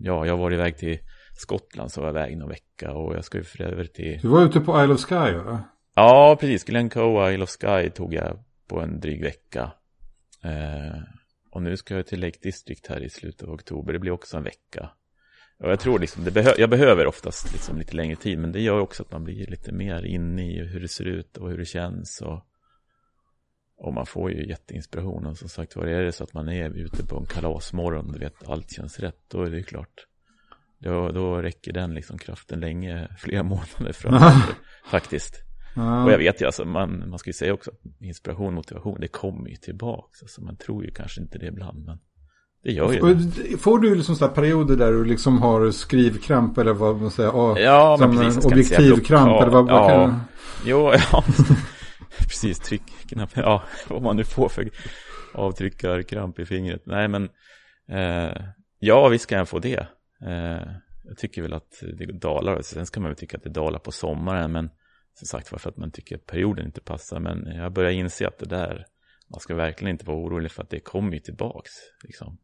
ja jag var iväg till Skottland så var jag iväg någon vecka och jag ska ju för över till, Du var ute på Isle of Sky va? ja precis, Glencoe, Isle of Sky tog jag på en dryg vecka. Eh, och nu ska jag till Lake District här i slutet av oktober. Det blir också en vecka. Och jag tror liksom, behö jag behöver oftast liksom lite längre tid. Men det gör också att man blir lite mer inne i hur det ser ut och hur det känns. Och, och man får ju jätteinspiration. Och som sagt var, är det så att man är ute på en kalasmorgon, du vet, allt känns rätt. Då är det ju klart. Då, då räcker den liksom kraften länge, flera månader framöver. faktiskt. Ja. Och jag vet ju alltså, man, man ska ju säga också inspiration, motivation, det kommer ju tillbaks. Alltså man tror ju kanske inte det ibland, men det gör ju Och det. Får du liksom sådana perioder där du liksom har skrivkramp eller vad man säger? ah, Ja, men precis. objektivkramp eller vad, vad ja. kan Jo, ja. precis, tryckknapp. Ja, vad man nu får för avtryckarkramp i fingret. Nej, men eh, ja, visst kan jag få det. Eh, jag tycker väl att det dalar. Sen ska man väl tycka att det dalar på sommaren, men som sagt var för att man tycker att perioden inte passar. Men jag börjar inse att det där, man ska verkligen inte vara orolig för att det kommer ju tillbaks. Liksom.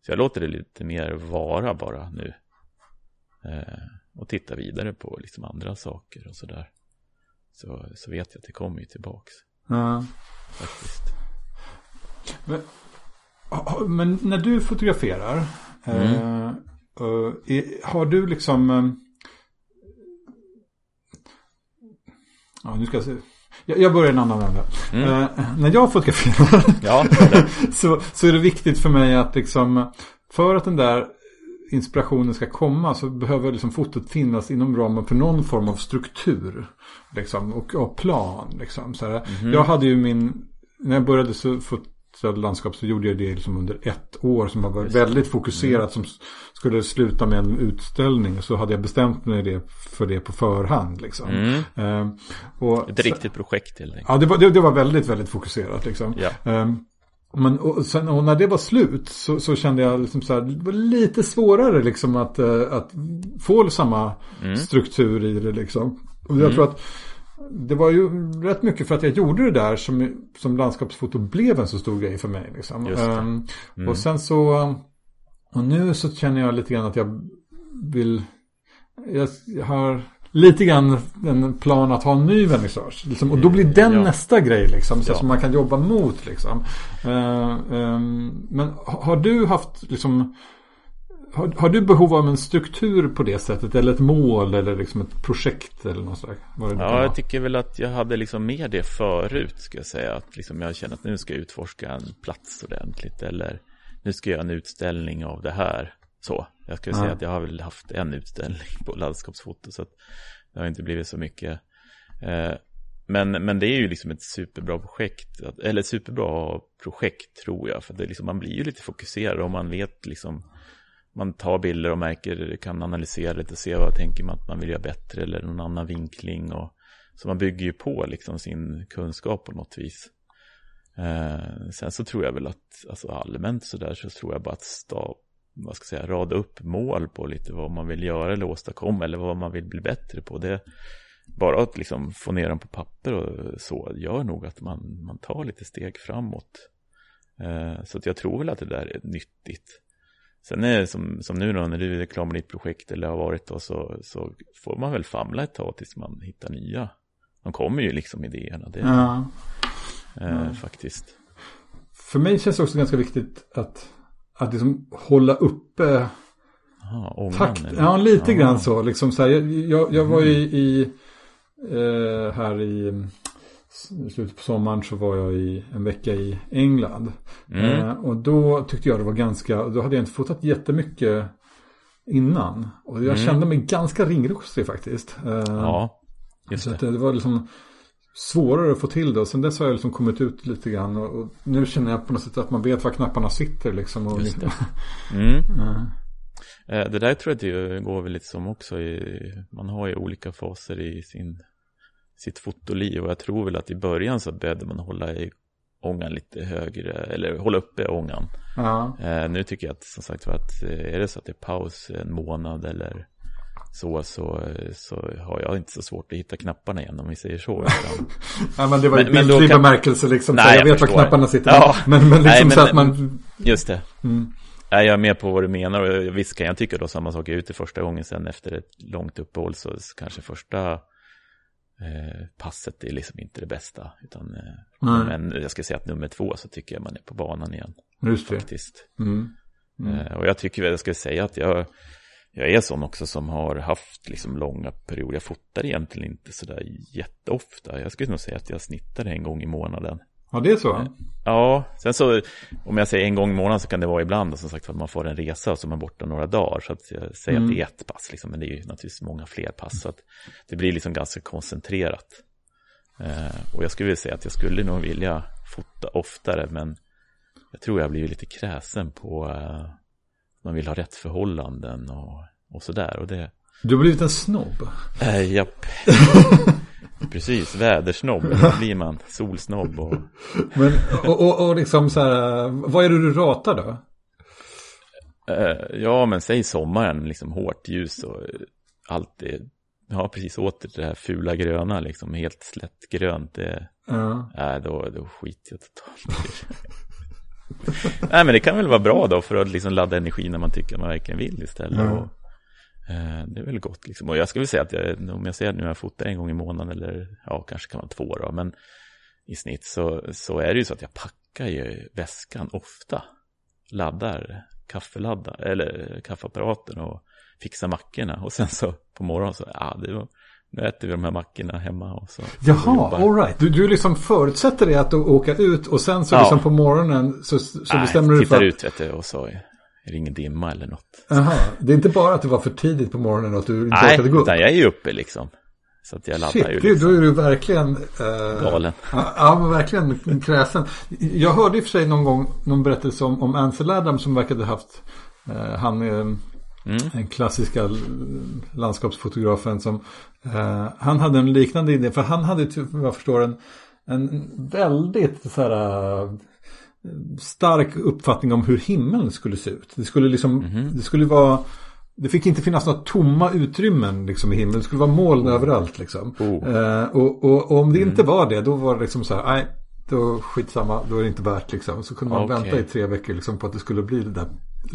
Så jag låter det lite mer vara bara nu. eh, och tittar vidare på liksom andra saker och sådär. Så, så vet jag att det kommer ju tillbaks. Ja. Faktiskt. Men, men när du fotograferar. Mm. Eh, eh, har du liksom. Ja, nu ska jag se. Jag börjar en annan vända. Mm. Uh, när jag fotograferar ja, så, så är det viktigt för mig att liksom för att den där inspirationen ska komma så behöver liksom fotot finnas inom ramen för någon form av struktur. Liksom, och, och plan. Liksom, så mm. Jag hade ju min, när jag började så fotrade landskap så gjorde jag det liksom under ett år som var väldigt fokuserat. Som skulle sluta med en utställning. Så hade jag bestämt mig det, för det på förhand. Liksom. Mm. Uh, och, Ett riktigt projekt helt enkelt. Ja, det var, det, det var väldigt, väldigt fokuserat. Liksom. Ja. Uh, men, och, sen, och när det var slut så, så kände jag liksom så här, det var lite svårare liksom att, uh, att få samma mm. struktur i det liksom. Och jag mm. tror att det var ju rätt mycket för att jag gjorde det där som, som landskapsfoto blev en så stor grej för mig. Liksom. Um, mm. Och sen så, och nu så känner jag lite grann att jag vill, jag har lite grann en plan att ha en ny vernissage. Liksom. Och då blir den ja. nästa grej liksom. Så ja. som man kan jobba mot liksom. Um, men har du haft liksom har, har, du behov av en struktur på det sättet? Eller ett mål eller liksom ett projekt eller något sådär? Ja, jag tycker väl att jag hade liksom mer det förut ska jag säga. Att liksom jag känner att nu ska jag utforska en plats ordentligt. Eller nu ska jag göra en utställning av det här. Så, jag skulle ja. säga att jag har väl haft en utställning på landskapsfoto. Så att det har inte blivit så mycket. Eh, men, men det är ju liksom ett superbra projekt. Eller ett superbra projekt tror jag. För det liksom, man blir ju lite fokuserad om man vet liksom man tar bilder och märker, kan analysera lite och se vad tänker man att man vill göra bättre eller någon annan vinkling. Och, så man bygger ju på liksom sin kunskap på något vis. Eh, sen så tror jag väl att, alltså allmänt så där så tror jag bara att stav, vad ska jag säga, rada upp mål på lite vad man vill göra eller åstadkomma eller vad man vill bli bättre på. Det, bara att liksom få ner dem på papper och så gör nog att man, man tar lite steg framåt. Eh, så att jag tror väl att det där är nyttigt. Sen är det som, som nu då, när du är klar med ditt projekt eller har varit då, så, så får man väl famla ett tag tills man hittar nya. De kommer ju liksom idéerna, det ja. Eh, ja. faktiskt. För mig känns det också ganska viktigt att, att liksom hålla uppe Aha, takt. Ja, lite Aha. grann så. Liksom så här, jag, jag, jag var ju mm. i, eh, här i i slutet på sommaren så var jag i en vecka i England. Mm. Eh, och då tyckte jag det var ganska, då hade jag inte fotat jättemycket innan. Och jag mm. kände mig ganska ringrostig faktiskt. Eh, ja, just det. Så det var liksom svårare att få till det. Och sen dess har jag liksom kommit ut lite grann. Och, och nu känner jag på något sätt att man vet var knapparna sitter liksom. Och just det. Mm. Eh, det där tror jag att det går väl lite som också. I, man har ju olika faser i sin sitt fotoliv och jag tror väl att i början så behövde man hålla i ångan lite högre eller hålla uppe ångan. Ja. Eh, nu tycker jag att som sagt var att eh, är det så att det är paus en månad eller så, så, så har jag inte så svårt att hitta knapparna igen om vi säger så. Utan... ja, men det var ju bildlig kan... bemärkelse liksom. Nej, jag, jag vet var knapparna sitter. Ja. Men, men liksom Nej, men, så att man... Just det. Mm. Nej, jag är med på vad du menar och visst kan jag tycka då samma sak. Jag är ute första gången sen efter ett långt uppehåll så kanske första Eh, passet är liksom inte det bästa. Utan, eh, men jag ska säga att nummer två så tycker jag man är på banan igen. Just det. Faktiskt. Mm. Mm. Eh, och jag tycker väl, jag ska säga att jag, jag är sån också som har haft liksom långa perioder. Jag fotar egentligen inte sådär jätteofta. Jag skulle nog säga att jag snittar en gång i månaden. Ja, det är så? Ja, sen så om jag säger en gång i månaden så kan det vara ibland som sagt att man får en resa och så är man borta några dagar. Så att jag säger mm. att det är ett pass, liksom, men det är ju naturligtvis många fler pass. Så att det blir liksom ganska koncentrerat. Eh, och jag skulle vilja säga att jag skulle nog vilja fota oftare, men jag tror jag blir lite kräsen på eh, man vill ha rätt förhållanden och, och sådär. Och det... Du har blivit en snobb? Eh, japp. Precis, vädersnobb blir man, solsnobb och... Men, och, och, och liksom så här, vad är det du ratar då? Uh, ja, men säg sommaren, liksom hårt ljus och allt det, ja precis åter det här fula gröna, liksom helt slättgrönt, det, ja. äh, då, då skiter jag totalt Nej, men det kan väl vara bra då för att liksom ladda energi när man tycker man verkligen vill istället. Ja. Och, Eh, det är väl gott liksom. Och jag skulle säga att jag, om jag säger att nu jag fotar en gång i månaden eller ja, kanske kan vara två då, men i snitt så, så är det ju så att jag packar ju väskan ofta. Laddar kaffeladdar eller kaffeapparaten och fixar mackorna och sen så på morgonen så, ja det var nu äter vi de här mackorna hemma och så. Jaha, alright. Du, du liksom förutsätter det att åka ut och sen så ja. liksom på morgonen så, så Nej, bestämmer du för att... ut vet du och så är ingen dimma eller något. Jaha, det är inte bara att det var för tidigt på morgonen och att du inte Nej, orkade gå upp? Nej, jag är ju uppe liksom. Så att jag laddar Shit, ju liksom. då är du verkligen... Eh, Galen. Ja, ja, verkligen kräsen. Jag hörde i och för sig någon gång någon berättelse om, om Ansel Adams som verkade haft... Eh, han är mm. den klassiska landskapsfotografen som... Eh, han hade en liknande idé. För han hade, vad jag förstår, en, en väldigt så här, stark uppfattning om hur himmeln skulle se ut. Det skulle liksom, mm. det skulle vara, det fick inte finnas några tomma utrymmen liksom i himlen. Det skulle vara moln mm. överallt liksom. Oh. Eh, och, och, och, om det mm. inte var det, då var det liksom så här, nej, då skitsamma, då är det inte värt liksom. Så kunde man okay. vänta i tre veckor liksom på att det skulle bli det där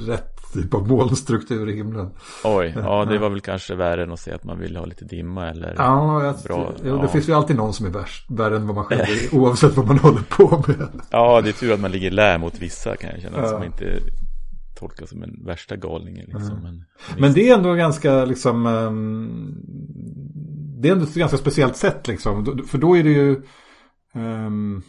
rätt typ av molnstruktur i himlen. Oj, ja det var väl kanske värre än att säga att man ville ha lite dimma eller Ja, jag, bra, ja. det finns ju alltid någon som är värst, värre än vad man själv är oavsett vad man håller på med. Ja, det är tur att man ligger lä mot vissa kan jag känna, ja. som inte tolkas som en värsta galningen liksom. Mm. Men, men, det är ändå ganska liksom um, Det är ändå ett ganska speciellt sätt liksom, för då är det ju um,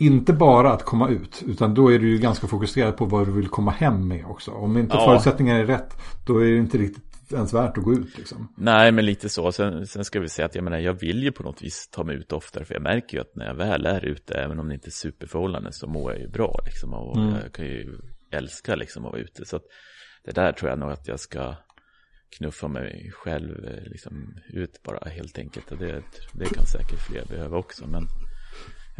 inte bara att komma ut, utan då är du ju ganska fokuserad på vad du vill komma hem med också. Om inte ja. förutsättningarna är rätt, då är det inte riktigt ens värt att gå ut liksom. Nej, men lite så. Sen, sen ska vi säga att jag menar, jag vill ju på något vis ta mig ut oftare, för jag märker ju att när jag väl är ute, även om det inte är superförhållanden, så mår jag ju bra liksom. Och mm. jag kan ju älska liksom att vara ute. Så att det där tror jag nog att jag ska knuffa mig själv liksom ut bara helt enkelt. Och det, det kan säkert fler behöva också. Men Eh,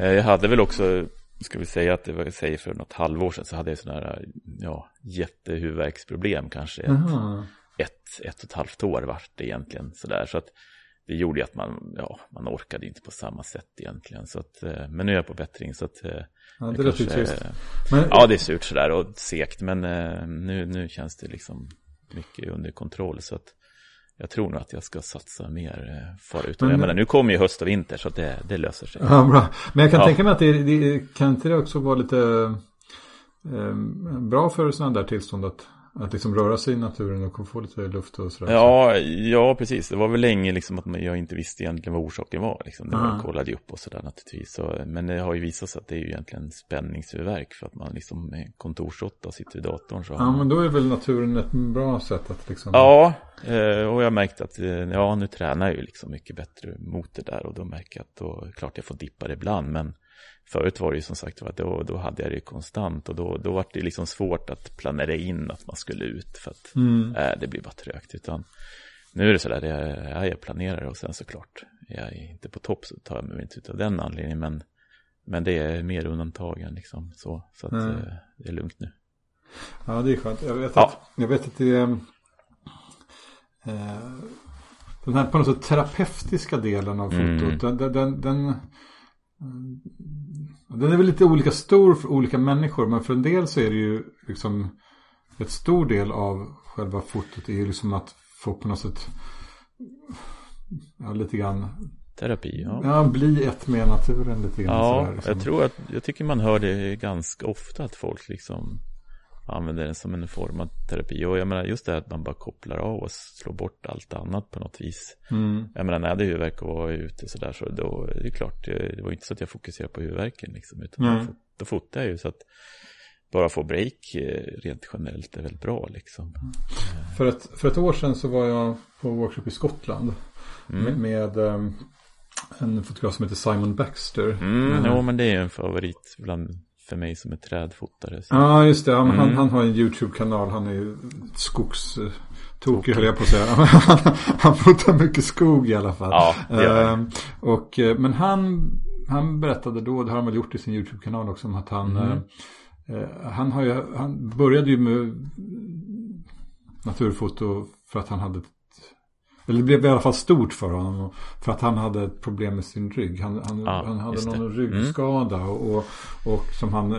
jag hade väl också, ska vi säga att det var, säger för något halvår sedan så hade jag sådana här, ja, jättehuvudvärksproblem kanske. Ett, ett, ett och ett halvt år vart det egentligen sådär. Så att det gjorde ju att man, ja, man orkade inte på samma sätt egentligen. Så att, eh, men nu är jag på bättring så att eh, Ja, det låter trist. Men... Ja, det är surt sådär och segt. Men nu, nu känns det liksom mycket under kontroll. Så att jag tror nog att jag ska satsa mer eh, förut. Men, jag menar, nu kommer ju höst och vinter så det, det löser sig. Ja, bra. Men jag kan ja. tänka mig att det, det kan inte det också vara lite eh, bra för sådana där tillstånd att att liksom röra sig i naturen och få lite luft och sådär. Ja, ja, precis. Det var väl länge liksom att jag inte visste egentligen vad orsaken var. Liksom. Det var, kollade upp och sådär naturligtvis. Så, men det har ju visat sig att det är ju egentligen spänningshuvudvärk för att man liksom med kontorsråtta sitter i datorn. Så ja, men då är väl naturen ett bra sätt att liksom... Ja, eh, och jag märkte att eh, ja, nu tränar jag ju liksom mycket bättre mot det där och då märker jag att då, klart jag får dippa det ibland, men Förut var det ju som sagt att då, då hade jag det konstant och då, då var det liksom svårt att planera in att man skulle ut för att mm. äh, det blir bara trögt. Utan nu är det sådär, jag, ja, jag planerar och sen såklart är jag inte på topp så tar jag mig inte ut av den anledningen. Men, men det är mer undantagen liksom så, så att mm. det är lugnt nu. Ja, det är skönt. Jag vet, ja. att, jag vet att det är eh, den här på något sätt terapeutiska delen av fotot. Mm. Den, den, den, den är väl lite olika stor för olika människor. Men för en del så är det ju liksom ett stor del av själva fotot är ju liksom att få på något sätt ja, lite grann Terapi, ja. Ja, bli ett med naturen lite grann. Ja, sådär, liksom. jag tror att, jag tycker man hör det ganska ofta att folk liksom använder den som en form av terapi. Och jag menar just det att man bara kopplar av och slår bort allt annat på något vis. Mm. Jag menar när jag hade huvudvärk och var ute sådär så då det är klart, det var inte så att jag fokuserade på huvudvärken liksom. Utan mm. då, då fotade jag ju så att bara få break eh, rent generellt är väldigt bra liksom. För ett, för ett år sedan så var jag på workshop i Skottland. Mm. Med, med um, en fotograf som heter Simon Baxter. Mm, mm. Jo men det är en favorit bland för mig som är trädfotare. Så. Ja, just det. Han, mm. han har en YouTube-kanal. Han är ju skogstokig höll jag på att säga. han fotar mycket skog i alla fall. Ja, det gör uh, och, eh, Men han, han berättade då, det har han väl gjort i sin YouTube-kanal också, om att han, mm. uh, han, har ju, han började ju med naturfoto för att han hade eller det blev i alla fall stort för honom. För att han hade ett problem med sin rygg. Han, han, Ja, han hade just det. någon ryggskada. Och, och, och som han, eh,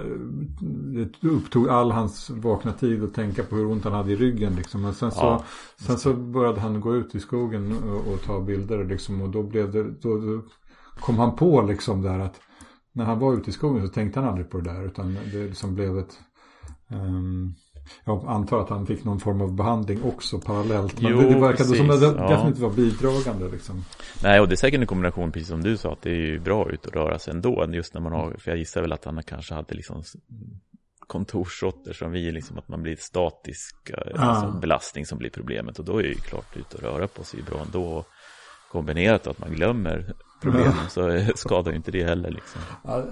det upptog all hans vakna tid att tänka på hur ont han hade i ryggen. Liksom. Men sen så, Ja, sen så började han gå ut i skogen och, och ta bilder. Liksom, och då, blev det, då, då kom han på liksom där att när han var ute i skogen så tänkte han aldrig på det där. Utan det liksom blev ett... ehm, jag antar att han fick någon form av behandling också parallellt. Men Jo, det, det verkade som att precis, det ja. definitivt var bidragande liksom. Nej, och det är säkert en kombination, precis som du sa, att det är ju bra ut och röra sig ändå. Just när man har, för jag gissar väl att han kanske hade liksom kontorsråttor som vi, liksom att man blir statisk eh, alltså belastning som blir problemet. Och då är ju klart ut och röra på sig bra ändå. Kombinerat att man glömmer problemen så skadar ju inte det heller liksom.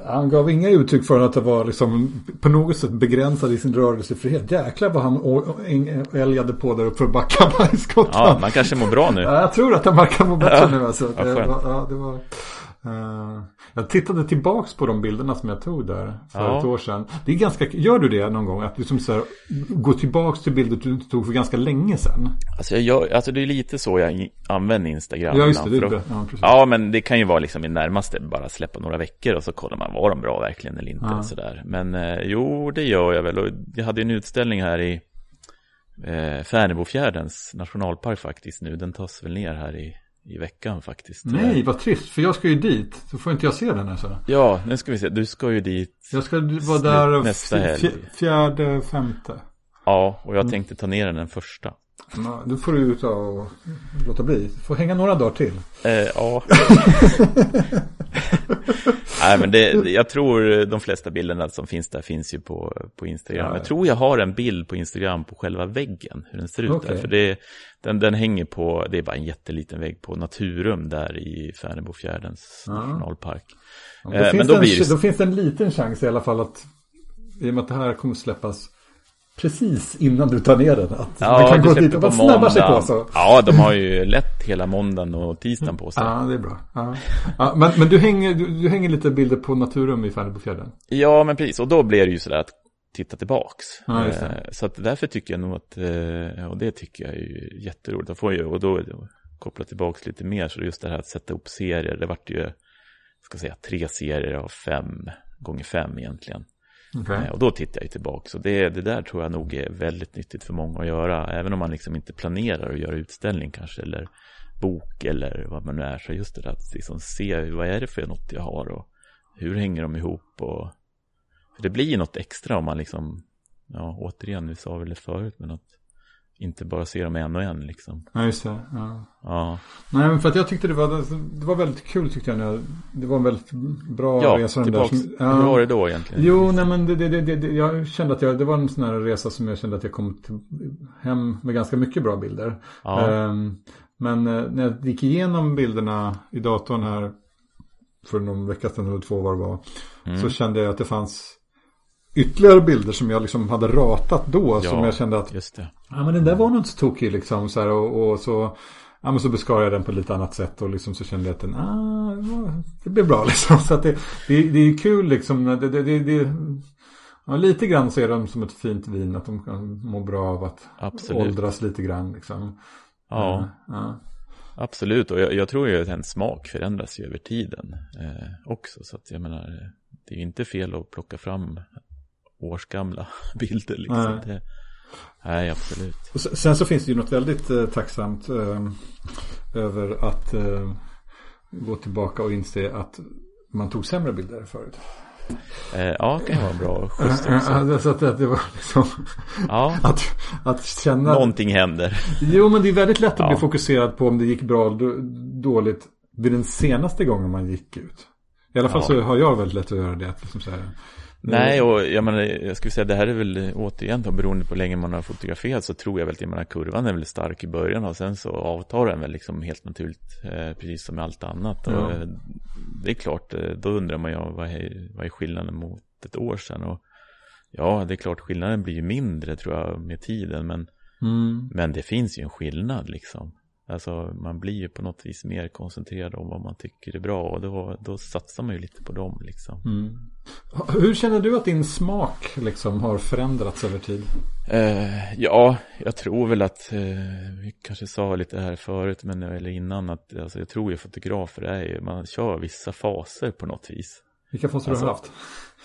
Han gav inga uttryck för att det var liksom på något sätt begränsad i sin rörelsefrihet. Jäklar vad han älgade på där uppe för Backabajsskottan. Ja, man kanske mår bra nu. Ja, jag tror att han verkar må bättre Ja. nu alltså. Ja, det var, ja, det var, eh, jag tittade tillbaks på de bilderna som jag tog där för Ja. ett år sedan. Det är ganska, gör du det någon gång? Att du som så här, går tillbaks till bilder du tog för ganska länge sedan? Alltså, jag, gör- alltså det är lite så jag använder Instagram. Ja, just det. det, det ja. Ja, men det kan ju vara liksom i närmaste bara släppa några veckor och så kollar man var de bra verkligen eller inte. Ja. Och sådär. Men eh, jo, det gör jag väl. Och jag hade en utställning här i eh, Färnebofjärdens nationalpark faktiskt nu. Den tas väl ner här i, i veckan faktiskt. Nej, vad trist. För jag ska ju dit. Så får inte jag se den alltså. Ja, nu ska vi se. Du ska ju dit. Jag ska vara där nästa helg. fj- fjärde, femte. Ja, och jag Mm. tänkte ta ner den den första. Ja, Då får du ta och låta bli. Du får hänga några dagar till. Eh, ja. Nej, men det, jag tror de flesta bilderna som finns där finns ju på, på Instagram. Ja. Jag tror jag har en bild på Instagram på själva väggen, hur den ser ut Okej. där. För det, den, den hänger på, det är bara en jätteliten vägg på Naturum där i Färnebofjärdens Ja. nationalpark. Ja, Eh, Då, finns men då en, blir då finns det en liten chans i alla fall att i och med att det här kommer släppas precis innan du tar ner den. Att man kan gå dit och bara snabba sig på så. Ja, de har ju lätt hela måndagen och tisdagen på sig. Ja, det är bra. Ja. Ja, men men du, hänger, du, du hänger lite bilder på Naturum i Färnebofjärden. Ja, men precis. Och då blir det ju sådär att titta tillbaks. Ja. Eh, Så att därför tycker jag nog att, eh, och det tycker jag är ju jätteroligt. Då får jag, och då koppla tillbaks lite mer, så just det här att sätta upp serier, det vart ju, ska jag säga, tre serier av fem gånger fem egentligen. Okay. Eh, och då tittar jag ju tillbaka Och det, det där tror jag nog är väldigt nyttigt för många att göra. Även om man liksom inte planerar att göra utställning kanske, eller bok eller vad man nu är. Så just det där att liksom se vad är det för något jag har och hur hänger de ihop. Och, för det blir ju något extra om man liksom, ja återigen, vi sa väl det förut, men att inte bara se dem en och en liksom. Ja, just det. Ja. Ja, Nej, men för att jag tyckte det var, det var väldigt kul tyckte jag. När jag det var en väldigt bra ja resa den där. som- ja. Hur var det då egentligen? Jo, nej men det, det, det, det, jag kände att jag, det var en sån här resa som jag kände att jag kom till, hem med ganska mycket bra bilder. Ja, Ehm, men eh, när jag gick igenom bilderna i datorn här för någon vecka sedan eller två var det var. mm. Så kände jag att det fanns ytterligare bilder som jag liksom hade ratat då. Ja. Som jag kände att just det. ja, men den där var nog inte så tokig liksom. Så här, och, och så, ja, men så beskar jag den på ett lite annat sätt. Och liksom så kände jag att den, ah, det blev bra liksom. Så att det, det, det är kul liksom. Det, det, det, det, ja, lite grann så är de som ett fint vin. Att de kan må bra av att Absolut. åldras lite grann liksom. Ja. ja. Absolut, och jag, jag tror ju att en smak förändras ju över tiden eh, också. Så att jag menar, det är ju inte fel att plocka fram årsgamla bilder liksom. Nej. Nej, absolut. Och sen- så finns det ju något väldigt eh, tacksamt eh, över att eh, gå tillbaka och inse att man tog sämre bilder förut. Eh, ja, det kan vara en bra också. Ja, så att det, det var liksom Ja, att, att känna. någonting händer. Jo, men det är väldigt lätt att Ja. bli fokuserad på om det gick bra eller då- dåligt vid den senaste gången man gick ut. I alla fall Ja. så har jag väldigt lätt att göra det. Att liksom så här, Nej, och jag menar, jag skulle säga det här är väl återigen då, beroende på hur länge man har fotograferat så tror jag väl att jag menar, kurvan är väl stark i början och sen så avtar den väl liksom helt naturligt, eh, precis som med allt annat. Ja. Och, det är klart, eh, då undrar man ju vad är, vad är skillnaden mot ett år sedan och ja, det är klart skillnaden blir ju mindre tror jag med tiden men, Mm. men det finns ju en skillnad liksom. Alltså man blir ju på något vis mer koncentrerad om vad man tycker är bra och då, då satsar man ju lite på dem liksom. Mm. Hur känner du att din smak liksom har förändrats över tid? Eh, ja, jag tror väl att, eh, vi kanske sa lite här förut, men eller innan, att alltså, jag tror ju fotografer är ju, man kör vissa faser på något vis. Vilka faser Alltså, har du haft?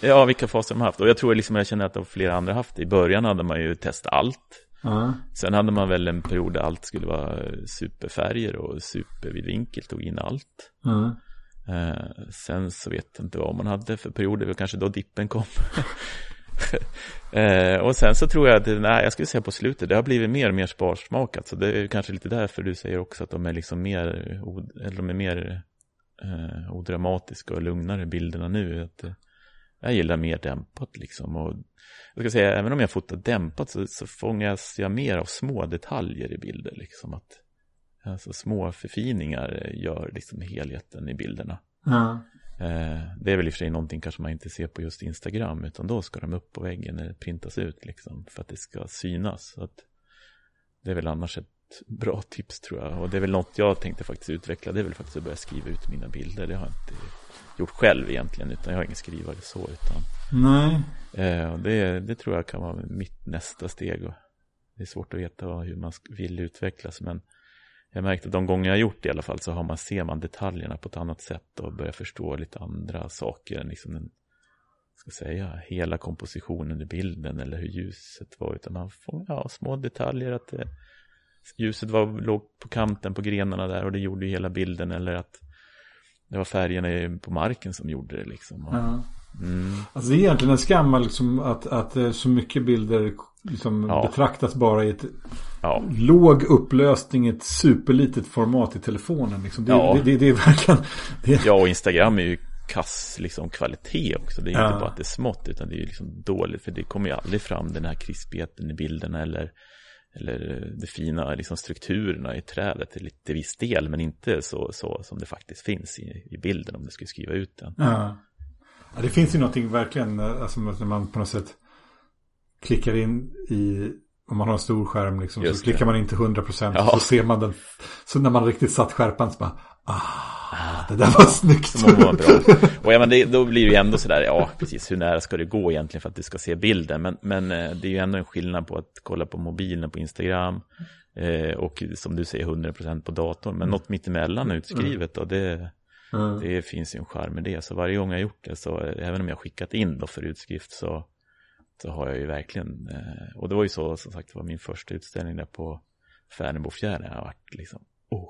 Ja, vilka faser de har haft. Och jag tror liksom, jag känner att flera andra haft det. I början hade man ju testat allt. Ja. Sen hade man väl en period där allt skulle vara superfärger och supervidvinkel, tog in allt. Ja. Eh, sen så vet jag inte vad man hade för perioder, det kanske då dippen kom. eh, och sen så tror jag att, nej, jag skulle säga på slutet, det har blivit mer och mer sparsmakat. Så det är kanske lite därför du säger också att de är liksom mer, eller de är mer eh, odramatiska och lugnare bilderna nu. Att, eh, jag gillar mer dämpat liksom. Och jag ska säga, även om jag fotar dämpat så, så fångas jag mer av små detaljer i bilder. Liksom att, alltså små förfiningar gör liksom helheten i bilderna. Eh, det är väl i och för sig någonting kanske man inte ser på just Instagram utan då ska de upp på väggen det printas ut liksom för att det ska synas. Så att det är väl annars ett bra tips tror jag och det är väl något jag tänkte faktiskt utveckla det är väl faktiskt att börja skriva ut mina bilder. Det har jag inte gjort själv egentligen utan jag har ingen skrivare så utan Nej. eh, det, det tror jag kan vara mitt nästa steg och det är svårt att veta hur man vill utvecklas men jag märkte att de gånger jag gjort det i alla fall så har man, ser man detaljerna på ett annat sätt och börjar förstå lite andra saker än liksom den, ska säga, hela kompositionen i bilden eller hur ljuset var utan man får, ja, små detaljer att det, ljuset var, låg på kanten på grenarna där och det gjorde ju hela bilden eller att det var färgerna på marken som gjorde det liksom. Ja. mm, Alltså det är egentligen en skam liksom, att, att eh, så mycket bilder liksom Ja. betraktas bara i ett ja, låg upplösning ett superlitet format i telefonen. Liksom. Det, Ja. det, det, det är verkligen... Det, ja, och Instagram är ju kass liksom kvalitet också. Det är Ja. inte bara att det är smått utan det är liksom dåligt för det kommer ju aldrig fram den här krispigheten i bilderna eller eller de fina liksom, strukturerna i trädet till lite viss del men inte så, så som det faktiskt finns i, i bilden om du skulle skriva ut den. ja. Ja, det finns ju någonting verkligen, alltså när man på något sätt klickar in i, om man har en stor skärm liksom, Just så klickar det. man in till 100% Ja. så ser man den. Så när man riktigt satt skärpan så bara, ah, det där var snyggt. Det var bra. Och ja, men det, då blir det ju ändå sådär, ja precis, hur nära ska det gå egentligen för att du ska se bilden? Men, men eh, det är ju ändå en skillnad på att kolla på mobilen på Instagram eh, och som du säger 100% på datorn. Men något mittemellan utskrivet och det, Mm. det finns ju en charm med det. Så varje gång jag gjort det, så eh, även om jag skickat in då för utskrift så, så har jag ju verkligen, eh, och det var ju så som sagt, det var min första utställning där på Färnebofjärden. Jag har varit liksom, oh,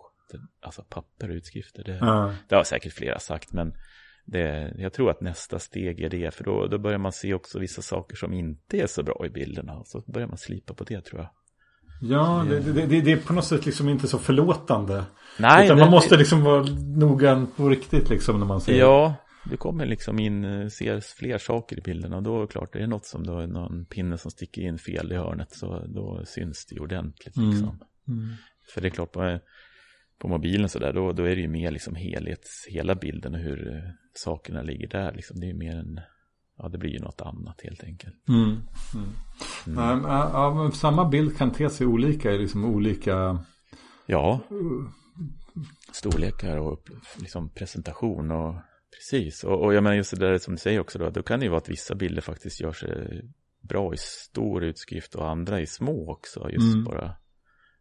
alltså papper och utskrifter, det, Ja. det har säkert flera sagt, men det, jag tror att nästa steg är det, för då, då börjar man se också vissa saker som inte är så bra i bilderna, och så börjar man slipa på det tror jag. Ja, det, det, det, det är på något sätt liksom inte så förlåtande. Nej, Utan det- man måste liksom vara noggrann på riktigt liksom när man ser. Ja, du kommer liksom in, ser fler saker i bilderna och då är det klart, det är något som då är någon pinne som sticker in fel i hörnet så då syns det ordentligt liksom. Mm. För det är klart, på, mobilen så där, då, då är det ju mer liksom helhets, hela bilden och hur eh, sakerna ligger där liksom. Det är ju mer en, ja det blir ju något annat helt enkelt. Mm. Mm. Nej, men, ja, samma bild kan te sig olika i liksom olika... Ja, storlekar och liksom presentation och precis. Och, och jag menar just det där som du säger också då, då kan det ju vara att vissa bilder faktiskt gör sig bra i stor utskrift och andra i små också. Just Mm. bara,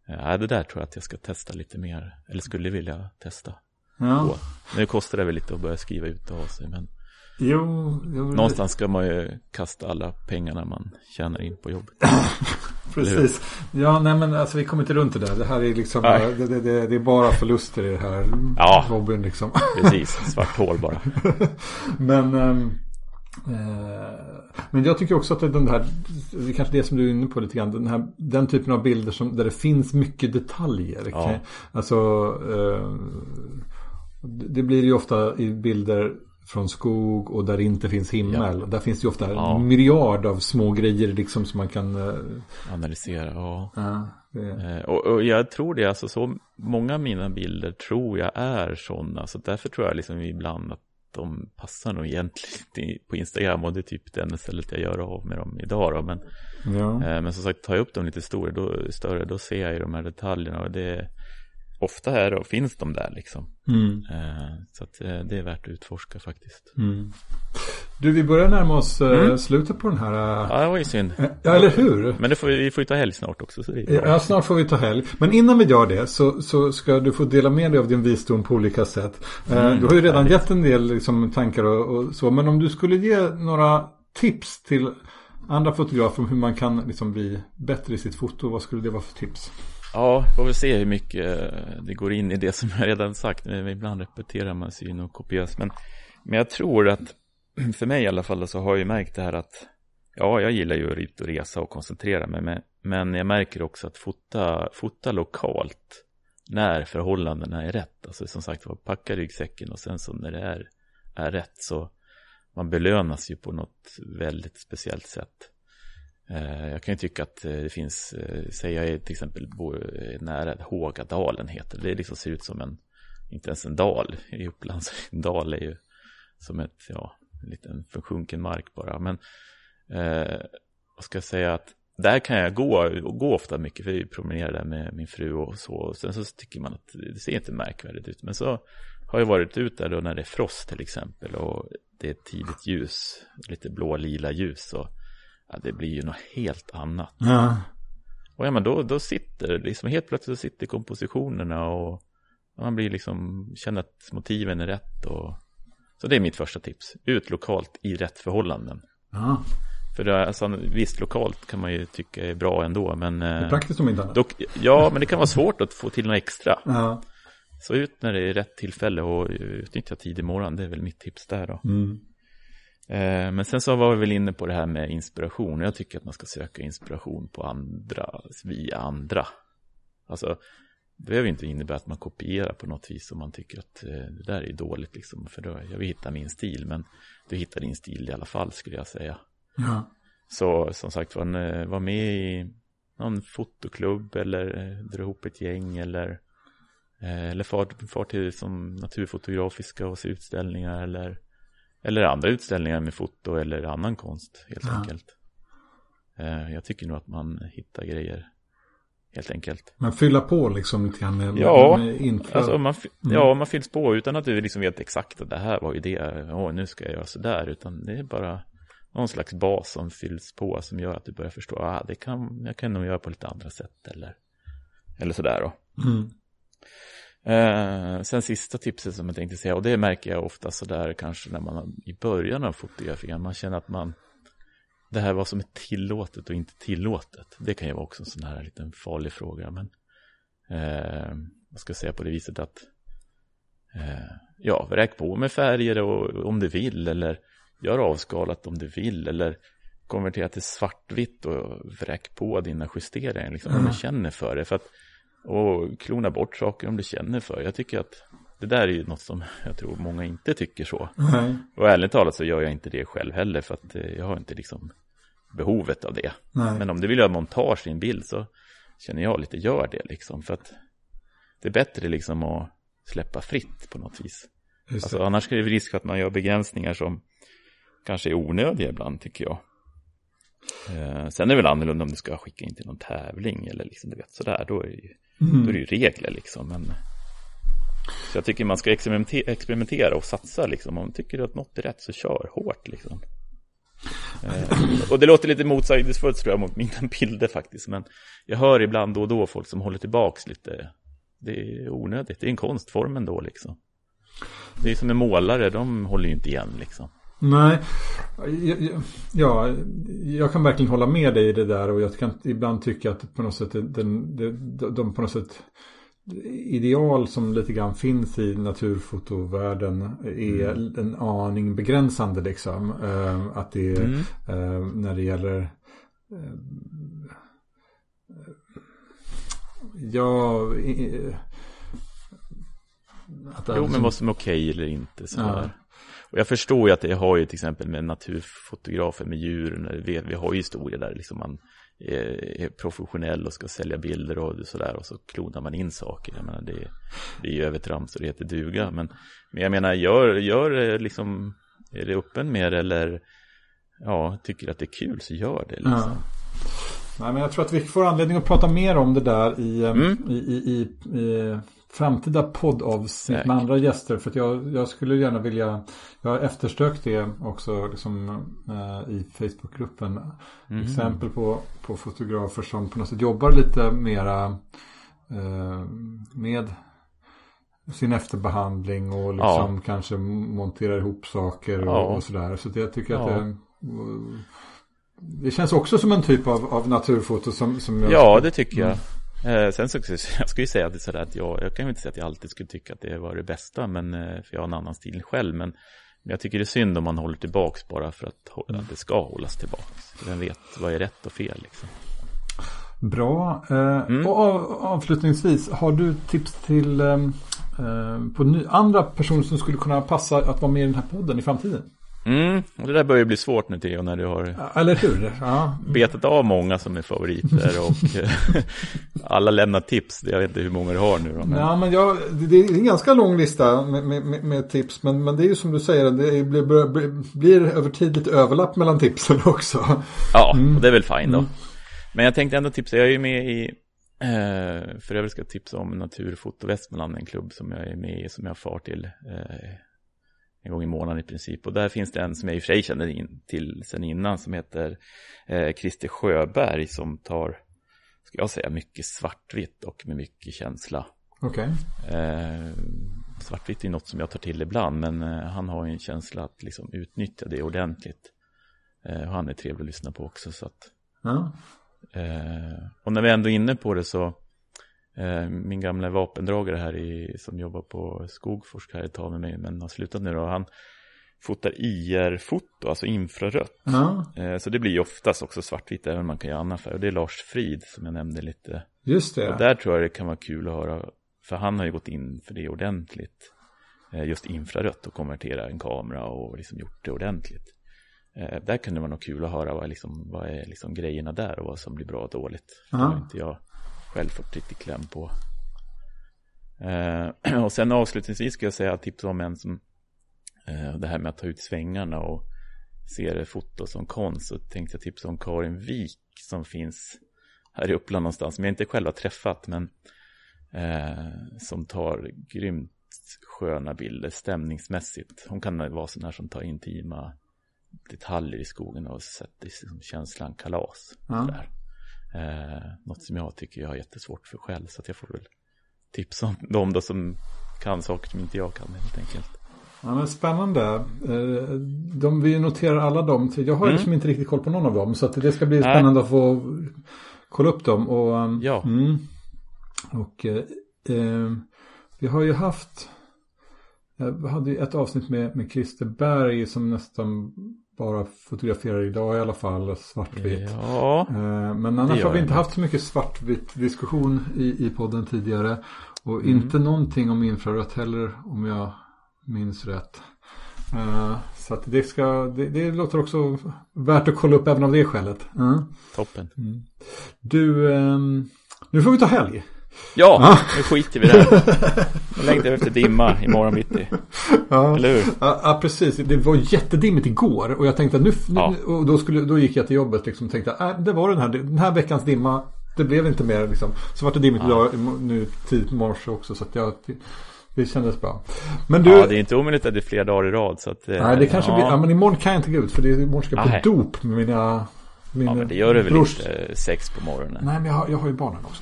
ja det där tror jag att jag ska testa lite mer, eller skulle vilja testa. Ja. på. Nu kostar det väl lite att börja skriva ut av sig, men Jo, jo någonstans ska man ju kasta alla pengarna man tjänar in på jobbet. precis. Ja, nej men alltså vi kommer inte runt det där. Det här är liksom, det, det, det, det är bara förluster i det här Ja. hobbyn liksom. Precis, svart hål bara. Men, eh, men jag tycker också att den här, det är kanske det som du är inne på lite grann, den, här, den typen av bilder som, där det finns mycket detaljer. Ja. Alltså, eh, det blir ju ofta i bilder från skog och där det inte finns himmel. Där finns det ju ofta Ja. en myriad av små grejer liksom som man kan... eh, Analysera, ja. ja, det, Eh, Och, och jag tror det, alltså så många av mina bilder tror jag är sådana. Så därför tror jag liksom ibland att de passar nog egentligen på Instagram. Och det är typ det enda stället jag gör av med dem idag då. Men, ja. eh, men som sagt, tar jag upp dem lite större då, större, då ser jag ju de här detaljerna. Och det, ofta är och finns de där liksom. Mm. Eh, så eh, det är värt att utforska faktiskt. Mm. Du, vi börjar närma oss eh, Mm. slutet på den här. Ja, det var ju synd. Ja, eller hur? Men får vi, vi får ju ta helg snart också. Så det är. Ja, snart får vi ta helg. Men innan vi gör det så, så ska du få dela med dig av din visdom på olika sätt. Mm, du har ju redan härligt. gett en del liksom, tankar och, och så. Men om du skulle ge några tips till andra fotografer om hur man kan liksom, bli bättre i sitt foto. Vad skulle det vara för tips? Ja, får vi se hur mycket eh, det går in i det som jag redan sagt. Men Ibland repeterar man sig nog kopiöst. Men, men jag tror att, för mig i alla fall, så har jag ju märkt det här att Ja, jag gillar ju att ut och resa och koncentrera mig. Men, men jag märker också att fota, fota lokalt när förhållandena är rätt. Alltså som sagt var, packa ryggsäcken och sen så när det är, är rätt så man belönas ju på något väldigt speciellt sätt. Eh, jag kan ju tycka att eh, det finns, eh, säg jag är till exempel bor nära Hågadalen heter det, det liksom ser ut som en, inte ens en dal. I Uppland, så en dal är ju som ett, ja, en liten försjunken mark bara, men eh, vad ska jag säga att där kan jag gå, och gå ofta mycket, för vi promenerar där med min fru och så, och sen så tycker man att det ser inte märkvärdigt ut, men så har jag varit ut där då när det är frost till exempel och det är tidigt ljus, lite blå-lila ljus och ja, det blir ju något helt annat. Ja. Och ja, men då, då sitter liksom helt plötsligt så sitter kompositionerna och man blir liksom, känner att motiven är rätt och så det är mitt första tips. Ut lokalt i rätt förhållanden. Ja. För det, är- alltså, visst, lokalt kan man ju tycka är bra ändå, men Det är eh, praktiskt om inte annat. ja, men det kan vara svårt att få till något extra. Ja. Så ut när det är rätt tillfälle och utnyttja tidig morgon, det är väl mitt tips där då. Mm. Eh, Men sen så var vi väl inne på det här med inspiration. Jag tycker att man ska söka inspiration på andra, via andra. Alltså, det behöver inte innebära att man kopierar på något vis om man tycker att eh, det där är dåligt liksom. För då, jag vill hitta min stil, men du hittar din stil i alla fall skulle jag säga. Ja. Så som sagt var, eh, var med i någon fotoklubb eller dra ihop ett gäng eller eller far, far till som naturfotografiska och se utställningar eller eller andra utställningar med foto eller annan konst helt Ja. enkelt. Eh, Jag tycker nog att man hittar grejer helt enkelt. Men fylla på liksom lite grann med, Ja, med inflöde. Alltså man, Mm. ja, man fylls på utan att du liksom vet exakt att det här var ju det, åh nu ska jag göra sådär, utan det är bara någon slags bas som fylls på som gör att du börjar förstå, ah, det kan, jag kan nog göra på lite andra sätt eller, eller sådär då. Mm. Eh, sen sista tipset som jag tänkte säga, och det märker jag ofta sådär kanske när man i början av fotograferingen, man känner att man det här vad som är tillåtet och inte tillåtet. Det kan ju vara också en sån här liten farlig fråga, men eh, jag ska säga på det viset att eh, ja, räck på med färger och, om du vill eller gör avskalat om du vill eller konvertera till svartvitt och vräk på dina justeringar liksom, om Mm. du känner för det. För att, och klona bort saker om du känner för. Jag tycker att det där är ju något som jag tror många inte tycker så. Nej, Och ärligt talat så gör jag inte det själv heller för att eh, jag har inte liksom behovet av det. nej. Men om du vill göra montage i en bild så känner jag lite, gör det liksom. För att det är bättre liksom att släppa fritt på något vis. Alltså, annars är det risk att man gör begränsningar som kanske är onödiga ibland tycker jag. Eh, sen är det väl annorlunda om du ska skicka in till någon tävling eller liksom, du vet sådär. Då är det ju, Mm. då är det ju regler liksom. Men... Så jag tycker man ska experimentera, och satsa liksom. Om du tycker att något är rätt så kör hårt liksom. Eh, och det låter lite motsägelsefullt tror jag mot mina bilder faktiskt. Men jag hör ibland då och då folk som håller tillbaks lite. Det är onödigt, det är en konstform ändå liksom. Det är som en målare, de håller ju inte igen liksom. Nej, ja, ja, jag kan verkligen hålla med dig i det där och jag kan ibland tycka att på något sätt den, den, de på något sätt ideal som lite grann finns i naturfotovärlden är en aning begränsande liksom. Eh, Att det är Mm. eh, när det gäller eh, ja att det Jo, men liksom- vad som är okej eller inte. Så Ja. Och jag förstår ju att det har ju till exempel med naturfotografer med djur. Vi, vi har ju historier där liksom man är, är professionell och ska sälja bilder och sådär. Och så klonar man in saker. Jag menar, det, det är ju övertramp så det heter duga. Men, men jag menar, gör, gör liksom, är det öppen med det eller ja, tycker att det är kul så gör det liksom. Ja. Nej, men jag tror att vi får anledning att prata mer om det där i, eh, Mm. i, i, i, i framtida poddavsnitt Säkert. med andra gäster. För jag, jag skulle gärna vilja, jag har eftersökt det också liksom, eh, i Facebookgruppen. Mhm. Exempel på, på fotografer som på något sätt jobbar lite mera eh, med sin efterbehandling och liksom kanske monterar ihop saker och, Ja. och sådär. Så det, jag tycker att Ja. det, det känns också som en typ av, av naturfoto som, som jag Ja, det tycker jag. Eh, sen så, jag skulle ju säga att det är sådär att jag, jag kan ju inte säga att jag alltid skulle tycka att det var det bästa, men, eh, för jag har en annan stil själv, men men jag tycker det är synd om man håller tillbaks bara för att, att det ska hållas tillbaks. För vem vet vad är rätt och fel liksom. Bra. Eh, Och av, avslutningsvis, har du tips till eh, eh, på ny, andra personer som skulle kunna passa att vara med i den här podden i framtiden? Mm, och det där börjar bli svårt nu Theo när du har Eller hur? Ja. betat av många som är favoriter och alla lämnar tips. Jag vet inte hur många du har nu då. Men... Ja, men jag, det är en ganska lång lista med, med, med, tips. Men, men det är ju som du säger, det blir, blir, blir över tid lite överlapp mellan tipsen också. Ja, och det är väl fint då. Men jag tänkte ändå tipsa, jag är ju med i, eh, för övrigt ska jag tipsa om Naturfoto Västmanland, en klubb som jag är med i, som jag far till eh, en gång i månaden i princip. Och där finns det en som jag i och för sig känner in till sen innan som heter eh, Christer Sjöberg som tar, ska jag säga, mycket svartvitt och med mycket känsla. Okej. Eh, svartvitt är något som jag tar till ibland, men eh, han har ju en känsla att liksom utnyttja det ordentligt. Eh, och han är trevlig att lyssna på också, så att. Eh, och när vi ändå är inne på det så min gamla vapendragare här i, som jobbar på Skogforsk här ett tag med mig men har slutat nu då. Han fotar IR-foto, alltså infrarött. Eh, så det blir ju oftast också svartvitt även om man kan göra annan färg. Och det är Lars Frid som jag nämnde lite. just Och det. där tror jag det kan vara kul att höra. För han har ju gått in för det ordentligt. Eh, just infrarött och konvertera en kamera och liksom gjort det ordentligt. Eh, där kan det vara kul att höra vad, liksom, vad är liksom grejerna där och vad som blir bra och dåligt. Det Ja. har inte jag själv fått riktigt kläm på. Eh, och sen avslutningsvis ska jag säga tips om en som eh, det här med att ta ut svängarna och se foto som konst så tänkte jag tipsa om Karin Wik som finns här i Uppland någonstans som jag inte själv har träffat men eh, som tar grymt sköna bilder stämningsmässigt. Hon kan vara sån här som tar intima detaljer i skogen och sätter liksom känslan kalas. Ja. Sådär. Eh, något som jag tycker jag har jättesvårt för själv så att jag får väl tipsa om de då som kan saker som inte jag kan helt enkelt. Ja, men spännande. Eh, De, vi noterar alla dem. Jag har Mm. liksom inte riktigt koll på någon av dem. Så att det ska bli Nej. spännande att få kolla upp dem. Och, Ja. Mm, och eh, eh, vi har ju haft. Jag hade ju ett avsnitt med, med Christer Berg som nästan bara fotograferar idag i alla fall. Svartvitt. Ja, Eh, Men annars har vi inte haft så mycket svartvitt diskussion i, i podden tidigare. Och Mm. inte någonting om infrarött heller om jag minns rätt. Eh, Så det, ska, det, det låter också värt att kolla upp även av det skälet. Ja. toppen. Du, ehm, nu får vi ta helg. Ja, nu skiter vi i det här. Nu längtar vi efter dimma imorgon bitti. Ja. Eller hur? Ja, ja, precis. Det var jättedimmigt igår och jag tänkte att nu, Ja. och då, skulle, då gick jag till jobbet liksom och tänkte att äh, det var den här, den här veckans dimma. Det blev inte mer liksom. Så var det dimmigt idag, nu tidigt på morse också så att jag, det, kändes bra. Men du, Ja, det är inte omöjligt att det är flera dagar i rad. Så att, eh, nej det kanske ja. blir, ja men imorgon kan jag inte gå ut för det, imorgon ska jag på Nej. dop med mina, mina Ja, men det gör det väl brors- inte sex på morgonen? Nej men jag har, jag har ju barnen också.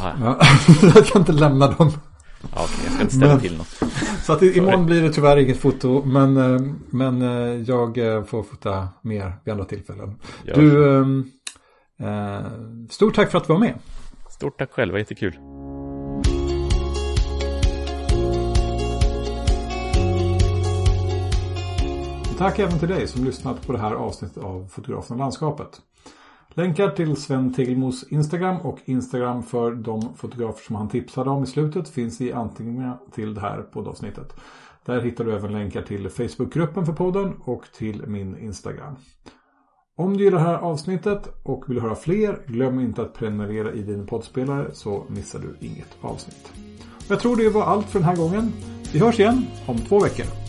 Ja, jag kan inte lämna dem. ja, okej, jag ska inte ställa Men- till något. Så att imorgon blir det tyvärr inget foto. Men, eh, men eh, jag eh, får fota mer vid andra tillfällen. Gör Du, ehm, eh, stort tack för att du var med. Stort tack själv, jättekul. Tack även till dig som lyssnat på det här avsnittet av Fotografen och landskapet. Länkar till Sven Tegelmos Instagram och Instagram för de fotografer som han tipsade om i slutet finns i antingen till det här poddavsnittet. Där hittar du även länkar till Facebookgruppen för podden och till min Instagram. Om du gillar det här avsnittet och vill höra fler, glöm inte att prenumerera i din poddspelare så missar du inget avsnitt. Jag tror det var allt för den här gången. Vi hörs igen om två veckor.